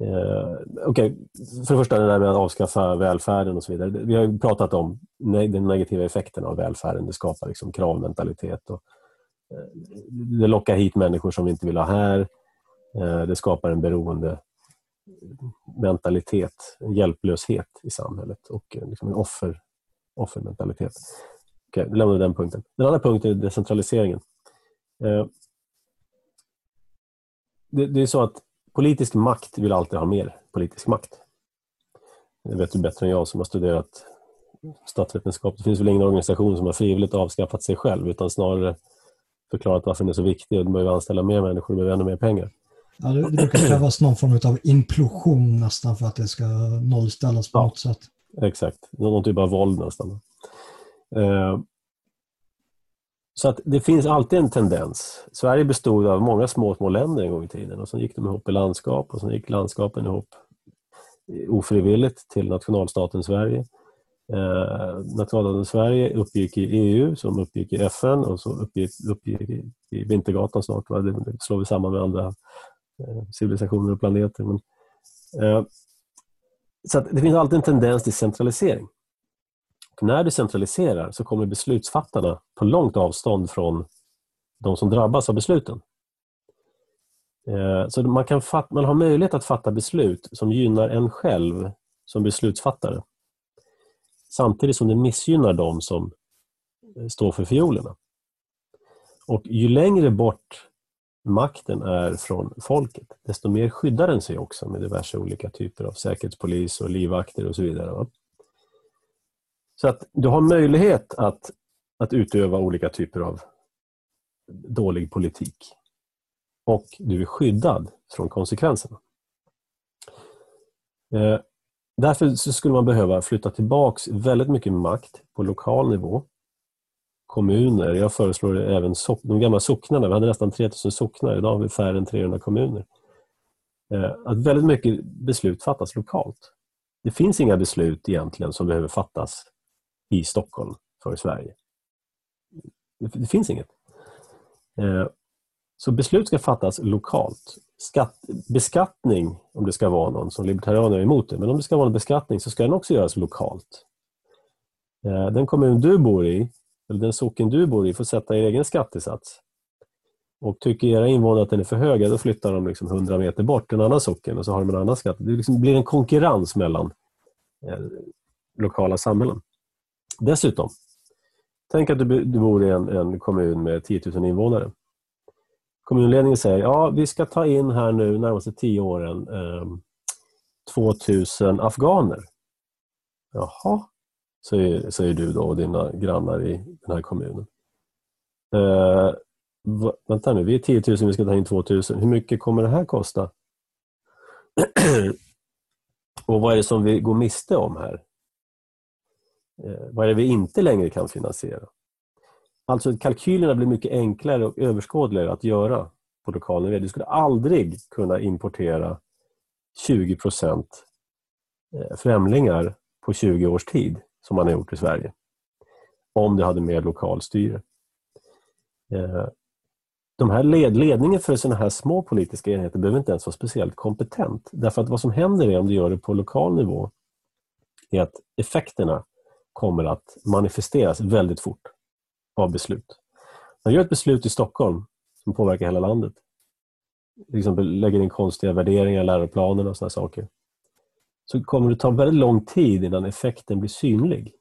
Eh, Okej, okay. för det första det där med att avskaffa välfärden och så vidare. Vi har pratat om den negativa effekten av välfärden. Det skapar liksom kravmentalitet. Och, eh, det lockar hit människor som vi inte vill ha här. Eh, det skapar en beroende mentalitet, en hjälplöshet i samhället och eh, liksom en offer, offermentalitet. Okej, okay, vi lämnar den punkten. Den andra punkten är decentraliseringen. Eh, det, det är så att politisk makt vill alltid ha mer politisk makt. Det vet du bättre än jag som har studerat statsvetenskap. Det finns väl ingen organisation som har frivilligt avskaffat sig själv utan snarare förklarat varför den är så viktig och de behöver anställa mer människor och behöver ännu mer pengar. Ja, det, det brukar krävas någon form av implosion nästan för att det ska nollställas på ja, något sätt. Exakt, någon typ av våld nästan. Eh, så att det finns alltid en tendens. Sverige bestod av många små, små länder en gång i tiden och sen gick de ihop i landskap och sen gick landskapen ihop ofrivilligt till nationalstaten Sverige. Eh, nationalstaten Sverige uppgick i EU som uppgick i FN och så uppgick, uppgick i Vintergatan snart. Det slår vi samman med andra eh, civilisationer och planeter. Men, eh, så det finns alltid en tendens till centralisering när du centraliserar så kommer beslutsfattarna på långt avstånd från de som drabbas av besluten. Eh, så man, kan fatta, man har möjlighet att fatta beslut som gynnar en själv som beslutsfattare samtidigt som det missgynnar de som eh, står för fiolerna. Och ju längre bort makten är från folket, desto mer skyddar den sig också med diverse olika typer av säkerhetspolis och livvakter och så vidare. Så att du har möjlighet att, att utöva olika typer av dålig politik. Och du är skyddad från konsekvenserna. Eh, därför skulle man behöva flytta tillbaks väldigt mycket makt på lokal nivå. Kommuner, jag föreslår även so de gamla socknarna, vi hade nästan 3000 socknar, idag har vi färre än 300 kommuner. Eh, att väldigt mycket beslut fattas lokalt. Det finns inga beslut egentligen som behöver fattas i Stockholm för Sverige. Det, finns inget. Eh, så beslut ska fattas lokalt. Skatt, beskattning, om det ska vara någon som libertarianer är emot det, men om det ska vara en beskattning så ska den också göras lokalt. Eh, den kommun du bor i, eller den socken du bor i, får sätta egen skattesats. Och tycker era invånare att den är för hög, då flyttar de liksom 100 meter bort till en annan socken och så har de en annan skatt. Det liksom blir en konkurrens mellan eh, lokala samhällen. Dessutom, tänk att du, du bor i en, en, kommun med 10 000 invånare. Kommunledningen säger ja, vi ska ta in här nu närmaste tio åren eh, 2000 afghaner. Jaha, säger, säger du då och dina grannar i den här kommunen. Eh, va, vänta nu, vi är 10 000, vi ska ta in 2000. Hur mycket kommer det här kosta? <clears throat> och vad är det som vi går miste om här? Eh, vad är det vi inte längre kan finansiera? Alltså kalkylerna blir mycket enklare och överskådligare att göra på lokal nivå. Du skulle aldrig kunna importera 20 procent eh, främlingar på 20 års tid som man har gjort i Sverige. Om du hade mer lokalstyre. styre. de här led, ledningen för sådana här små politiska enheter behöver inte ens vara speciellt kompetent. Därför att vad som händer är om du gör det på lokal nivå är att effekterna kommer att manifesteras väldigt fort av beslut. Man gör ett beslut i Stockholm som påverkar hela landet. Till exempel lägger in konstiga värderingar i läroplanen och sådana saker. Så kommer det ta väldigt lång tid innan effekten blir synlig.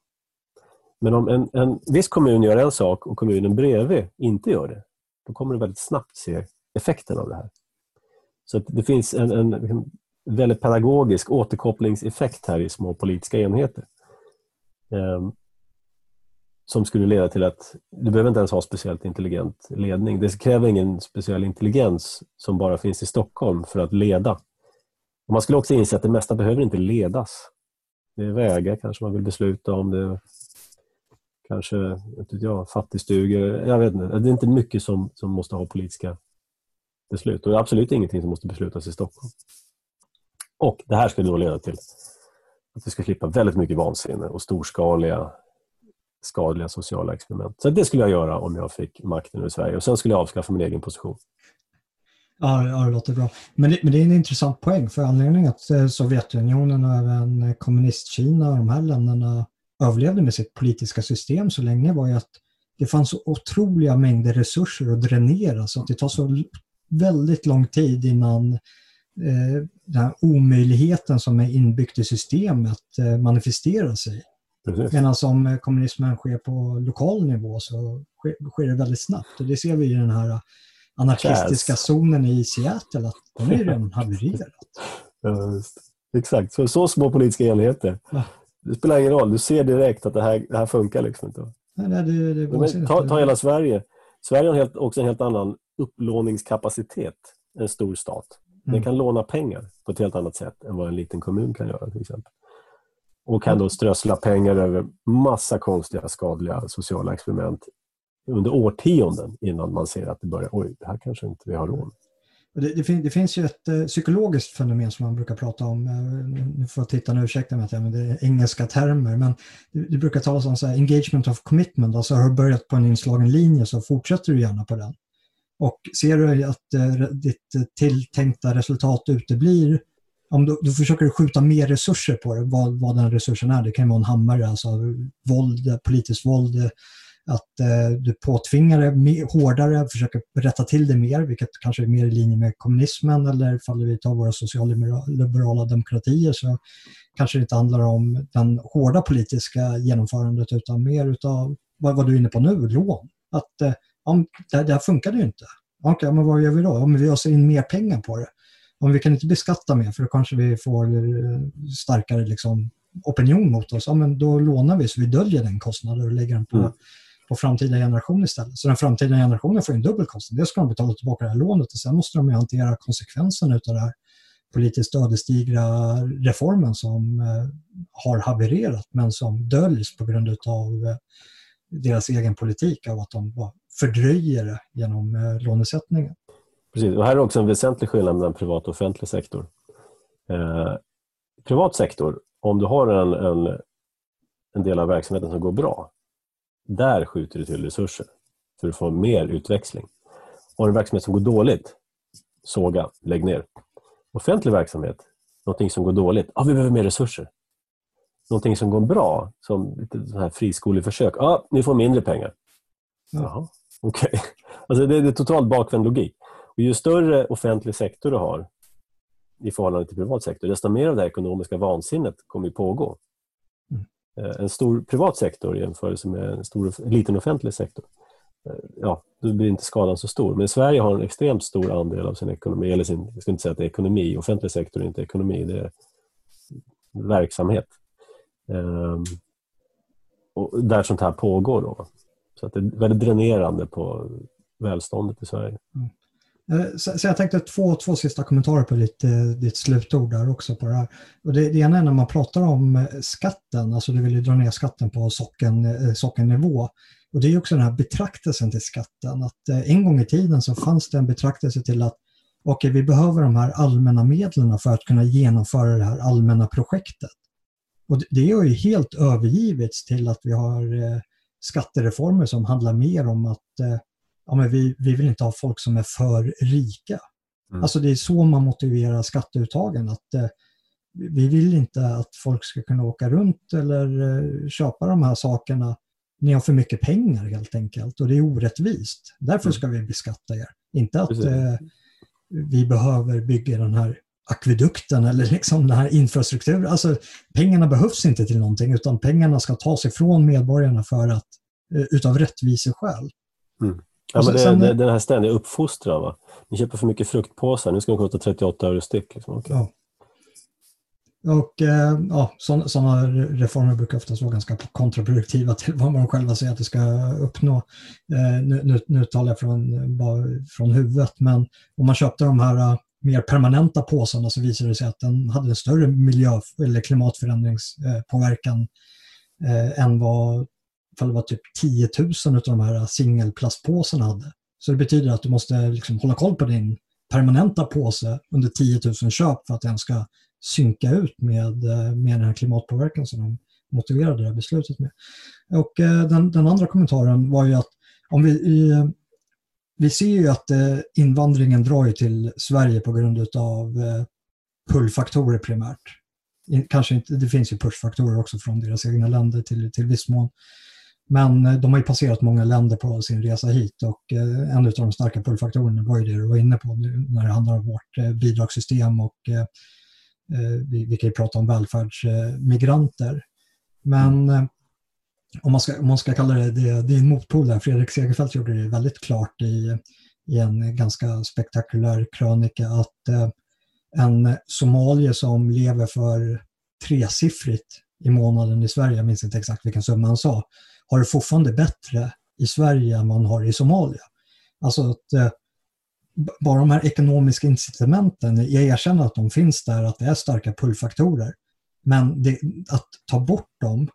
Men om en, en viss kommun gör en sak och kommunen bredvid inte gör det, då kommer du väldigt snabbt se effekten av det här. Så det finns en, en väldigt pedagogisk återkopplingseffekt här i små politiska enheter. Ehm, som skulle leda till att du behöver inte ens ha speciellt intelligent ledning. Det kräver ingen speciell intelligens som bara finns i Stockholm för att leda. Och man skulle också inse att det mesta behöver inte ledas. Det är vägar kanske man vill besluta om. Det kanske inte jag, fattigstugor. Jag vet inte. Det är inte mycket som, som måste ha politiska beslut. Och det är absolut ingenting som måste beslutas i Stockholm. Och Det här skulle då leda till att vi ska slippa väldigt mycket vansinne och storskaliga skadliga sociala experiment. Så det skulle jag göra om jag fick makten över Sverige och sen skulle jag avskaffa min egen position. Ja, ja, det låter bra. Men det, men det är en intressant poäng för anledningen att eh, Sovjetunionen och även eh, kommunistkina och de här länderna överlevde med sitt politiska system så länge var ju att det fanns så otroliga mängder resurser att dränera så att det tar så väldigt lång tid innan den här omöjligheten som är inbyggt i systemet eh, manifesterar sig. Medan om kommunismen sker på lokal nivå så sker, sker det väldigt snabbt. Och det ser vi i den här anarkistiska Jazz. zonen i Seattle, att de är redan <laughs> havererat. Ja, Exakt, så, så små politiska enheter. Ja. Det spelar ingen roll, du ser direkt att det här, det här funkar liksom inte. Nej, det, det Men, ta, ta hela Sverige. Sverige har helt, också en helt annan upplåningskapacitet än en stor stat. Den mm. kan låna pengar på ett helt annat sätt än vad en liten kommun kan göra till exempel. Och kan då strössla pengar över massa konstiga, skadliga sociala experiment under årtionden innan man ser att det börjar, oj, det här kanske inte vi har råd det, det, fin, det, finns ju ett uh, psykologiskt fenomen som man brukar prata om. Uh, nu får tittarna ursäkta mig att jag använder engelska termer, men det, det brukar talas om så här, engagement of commitment. Alltså har du börjat på en inslagen linje så fortsätter du gärna på den. Och ser du att eh, ditt eh, tilltänkta resultat uteblir, om du, du försöker skjuta mer resurser på det, vad, vad den resursen är. Det kan vara en hammare, alltså våld, eh, politiskt våld, att eh, du påtvingar det mer, hårdare, försöker rätta till det mer, vilket kanske är mer i linje med kommunismen eller ifall vi tar våra socialliberala demokratier så kanske det inte handlar om den hårda politiska genomförandet utan mer utav vad, vad du är inne på nu, lån. Att eh, om, det, det här funkade ju inte. Okej, men vad gör vi då? Om vi öser in mer pengar på det. Om vi kan inte beskatta mer för då kanske vi får eh, starkare liksom, opinion mot oss. Ja, men då lånar vi så vi döljer den kostnaden och lägger den på mm på framtida generationer istället. Så den framtida generationen får en dubbel kostnad. Dels ska de betala tillbaka det här lånet och sen måste de hantera konsekvenserna av den här politiskt ödesdigra reformen som eh, har havererat men som döljs på grund av eh, deras egen politik av att de fördröjer det genom eh, lånesättningen. Precis, och här är också en väsentlig skillnad mellan privat och offentlig sektor. Eh, privat sektor, om du har en, en, en del av verksamheten som går bra, där skjuter du till resurser för att få mer utväxling. Och en verksamhet som går dåligt, såga, lägg ner. Offentlig verksamhet, någonting som går dåligt, ja, vi behöver mer resurser. Någonting som går bra, som lite här friskoleförsök, ja, ni får mindre pengar. Jaha, okej. Okay. Alltså det, det är totalt bakvänd logik. Och ju större offentlig sektor du har i förhållande till privat sektor, desto mer av det ekonomiska vansinnet kommer att pågå. Eh, en stor privat sektor i jämförelse med en, stor, en liten offentlig sektor. Eh, ja, då blir inte skadan så stor. Men Sverige har en extremt stor andel av sin ekonomi, eller sin, jag ska inte säga att det är ekonomi, offentlig sektor är inte ekonomi, det är verksamhet. Um, och där sånt här pågår. Då. Så att det är väldigt dränerande på välståndet i Sverige. Mm. Eh, så, jag tänkte två, två sista kommentarer på ditt, eh, ditt slutord där också på det här. Och det, det ena är när man pratar om eh, skatten, alltså du vill ju dra ner skatten på socken, sockennivå. Och det är också den här betraktelsen till skatten, att en gång i tiden så fanns det en betraktelse till att okej, okay, vi behöver de här allmänna medlen för att kunna genomföra det här allmänna projektet. Och det har ju helt övergivits till att vi har skattereformer som handlar mer om att ja, men vi, vi vill inte ha folk som är för rika. Mm. Alltså det är så man motiverar skatteuttagen. Att, eh, vi vill inte att folk ska kunna åka runt eller eh, köpa de här sakerna. Ni har för mycket pengar helt enkelt och det är orättvist. Därför mm. ska vi beskatta er. Inte att eh, vi behöver bygga den här akvedukten eller liksom den här infrastrukturen. Alltså, pengarna behövs inte till någonting utan pengarna ska tas ifrån medborgarna för att, eh, utav rättviseskäl. Mm. Ja, men det, sen, det, den här ständiga uppfostran. Va? Ni köper för mycket fruktpåsar, nu ska de kosta 38 öre styck. Liksom. Okay. Ja. Och eh, ja, sådana reformer brukar oftast vara ganska kontraproduktiva till vad man själva säger att det ska uppnå. Eh, nu, nu, nu talar jag från, bara från huvudet, men om man köpte de här mer permanenta påsarna så visade det sig att den hade en större miljö eller klimatförändringspåverkan eh, än vad det var typ 10 000 av de här singelplastpåsarna hade. Så det betyder att du måste liksom hålla koll på din permanenta påse under 10 000 köp för att den ska synka ut med, eh, med den här klimatpåverkan som de motiverade det här beslutet med. Och eh, den, den andra kommentaren var ju att om vi i, eh, vi ser ju att eh, invandringen drar ju till Sverige på grund av eh, pullfaktorer primärt. Kanske inte, det finns ju pushfaktorer också från deras egna länder till, till viss mån. Men eh, de har ju passerat många länder på sin resa hit och eh, en av de starka pullfaktorerna var ju det du var inne på nu när det handlar om vårt eh, bidragssystem och vi, vi kan ju prata om välfärdsmigranter. Men om man, ska, om man ska kalla det, det din motpol där, Fredrik Segerfeldt gjorde det väldigt klart i, i en ganska spektakulär krönika att eh, en somalier som lever för tresiffrigt i månaden i Sverige, jag minns inte exakt vilken summa han sa, har det fortfarande bättre i Sverige än man har i Somalia. Alltså att eh, bara de här ekonomiska incitamenten, jag erkänner att de finns där, att det är starka pullfaktorer. Men det, att ta bort dem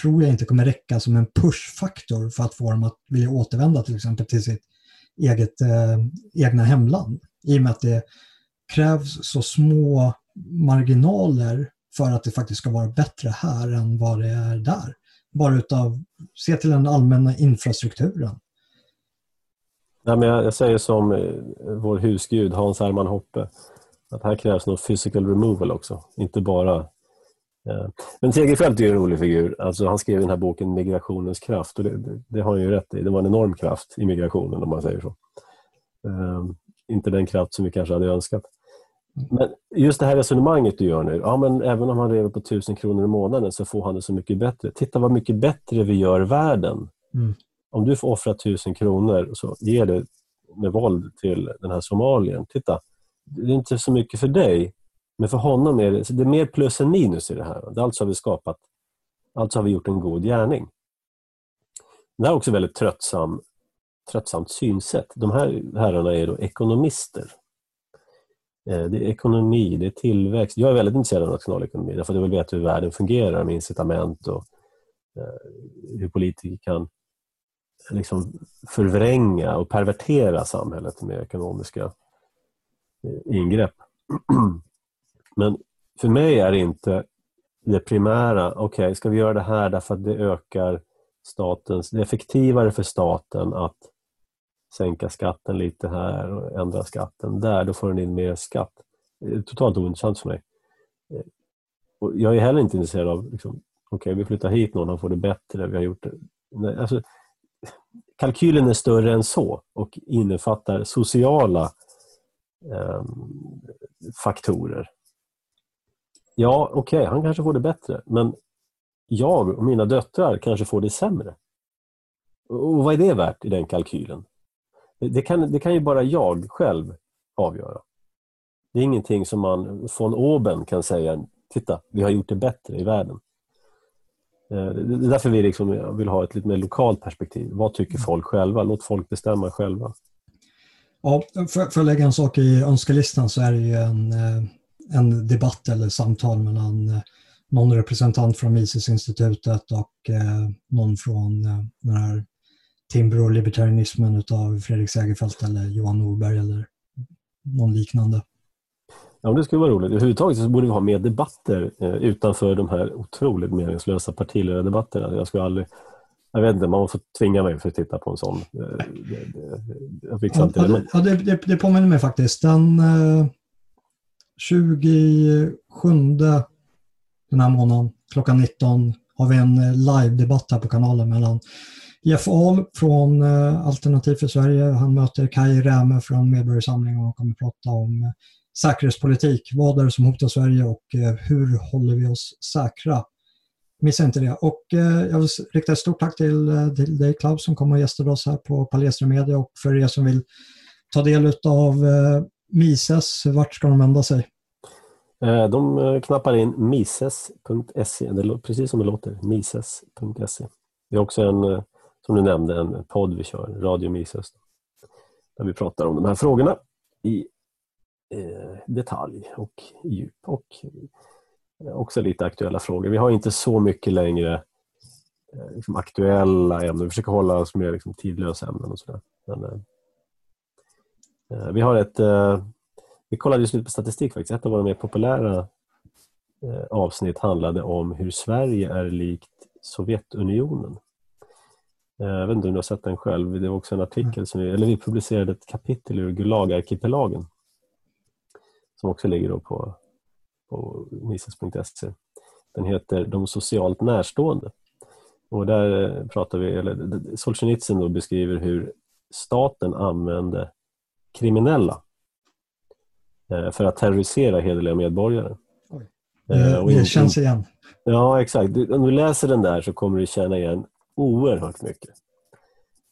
tror jag inte kommer räcka som en pushfaktor för att få dem att vilja återvända till exempel till sitt eget eh, egna hemland. I och med att det krävs så små marginaler för att det faktiskt ska vara bättre här än vad det är där bara utav, se till den allmänna infrastrukturen. Nej, men jag, jag säger som eh, vår husgud Hans Herman Hoppe, att här krävs nog physical removal också, inte bara men Segerfeldt är ju en rolig figur. Alltså, han skrev den här boken Migrationens kraft och det, det, det, har han ju rätt i. Det var en enorm kraft i migrationen om man säger så. Uh, inte den kraft som vi kanske hade önskat. Men just det här resonemanget du gör nu, ja, men även om han lever på 1000 kronor i månaden så får han det så mycket bättre. Titta vad mycket bättre vi gör världen. Mm. Om du får offra 1000 kronor och så ger det med våld till den här somalien. Titta, det är inte så mycket för dig, men för honom är det, det är mer plus än minus i det här. Alltså har vi skapat, alltså har vi gjort en god gärning. Det här är också väldigt tröttsam, tröttsamt synsätt. De här herrarna är då ekonomister. Eh, det är ekonomi, det är tillväxt. Jag är väldigt intresserad av nationalekonomi därför att jag vill veta hur världen fungerar med incitament och eh, hur politiker kan liksom förvränga och pervertera samhället med ekonomiska eh, ingrepp. <clears throat> Men för mig är det inte det primära, okej, okay, ska vi göra det här därför att det ökar statens, det är effektivare för staten att sänka skatten lite här och ändra skatten där, då får den in mer skatt. Det är totalt ointressant för mig. Och jag är heller inte intresserad av, liksom, okej okay, vi flyttar hit någon, han får det bättre, vi har gjort det. Nej, alltså, kalkylen är större än så och innefattar sociala eh, faktorer. Ja, okej, okay, han kanske får det bättre, men jag och mina döttrar kanske får det sämre. Och vad är det värt i den kalkylen? Det kan, det kan ju bara jag själv avgöra. Det är ingenting som man från oben kan säga, titta, vi har gjort det bättre i världen. Eh, det är därför vi liksom vill ha ett lite mer lokalt perspektiv. Vad tycker mm. folk själva? Låt folk bestämma själva. Ja, för, för att lägga en sak i önskelistan så är det ju en, eh, en debatt eller samtal mellan eh, någon representant från Misesinstitutet och någon från den här Timbro och libertarianismen utav Fredrik Segerfeldt eller Johan Norberg eller någon liknande. Ja, det skulle vara roligt. Överhuvudtaget så borde vi ha mer debatter eh, utanför de här otroligt meningslösa partiledardebatterna. Jag skulle aldrig... Jag vet inte, man får tvinga mig för att titta på en sån. Eh, jag fixar inte det. Ja, det, det, det påminner mig faktiskt. Den eh, 27 den här månaden klockan 19 har vi en eh, live-debatt här på kanalen mellan Jeff Ahl från eh, Alternativ för Sverige. Han möter Kai Räme från Medborgarsamlingen och kommer prata om eh, säkerhetspolitik. Vad är det som hotar Sverige och hur håller vi oss säkra? Missa inte det. Och jag vill rikta ett stort tack till, till dig Klaus som kommer och gästade oss här på Palestra Media och för er som vill ta del av Mises, vart ska de vända sig? Eh, de eh, knappar in mises.se, precis som det låter, mises.se. Det är också en eh, som du nämnde, en podd vi kör, Radio Mises. Där vi pratar om de här frågorna i detalj och djup och också lite aktuella frågor. Vi har inte så mycket längre liksom aktuella ämnen. Vi försöker hålla oss med liksom, tidlösa ämnen och sådär. Men, Eh, vi har ett eh, vi kollade just lite på statistik faktiskt. Ett av våra mer populära eh, avsnitt handlade om hur Sverige är likt Sovjetunionen. Jag vet inte om du har sett den själv. Det var också en artikel som vi, eller vi publicerade ett kapitel ur Gulagarkipelagen som också ligger då på, på mises.se. Den heter De socialt närstående. Och där pratar vi, eller Solzhenitsyn då beskriver hur staten använde kriminella eh, för att terrorisera hederliga medborgare. Oj. Eh, det, det känns igen. Ja, exakt. Om du läser den där så kommer du känna igen oerhört mycket.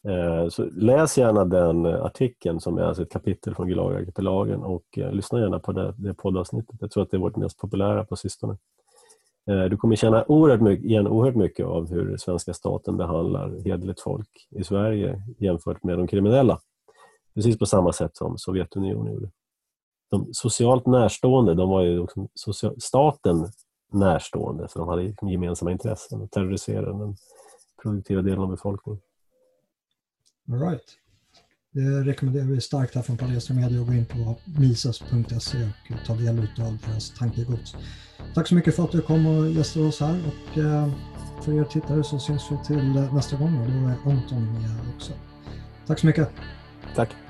Eh, så läs gärna den artikeln som är alltså ett kapitel från Gulagarkipelagen och lyssna gärna på det, det poddavsnittet. Jag tror att det är vårt mest populära på sistone. Du kommer känna oerhört mycket, igen oerhört mycket av hur svenska staten behandlar hederligt folk i Sverige jämfört med de kriminella. Precis på samma sätt som Sovjetunionen gjorde. De socialt närstående, de var ju social, staten närstående för de hade gemensamma intressen och terroriserade den produktiva delen av befolkningen. All right. Det rekommenderar vi starkt här från Palestra Media att gå in på misas.se och ta del av deras tankegods. Tack så mycket för att du kom och gästade oss här och eh, för er tittare så syns vi till nästa gång och då är Anton med också. Tack så mycket. Tack.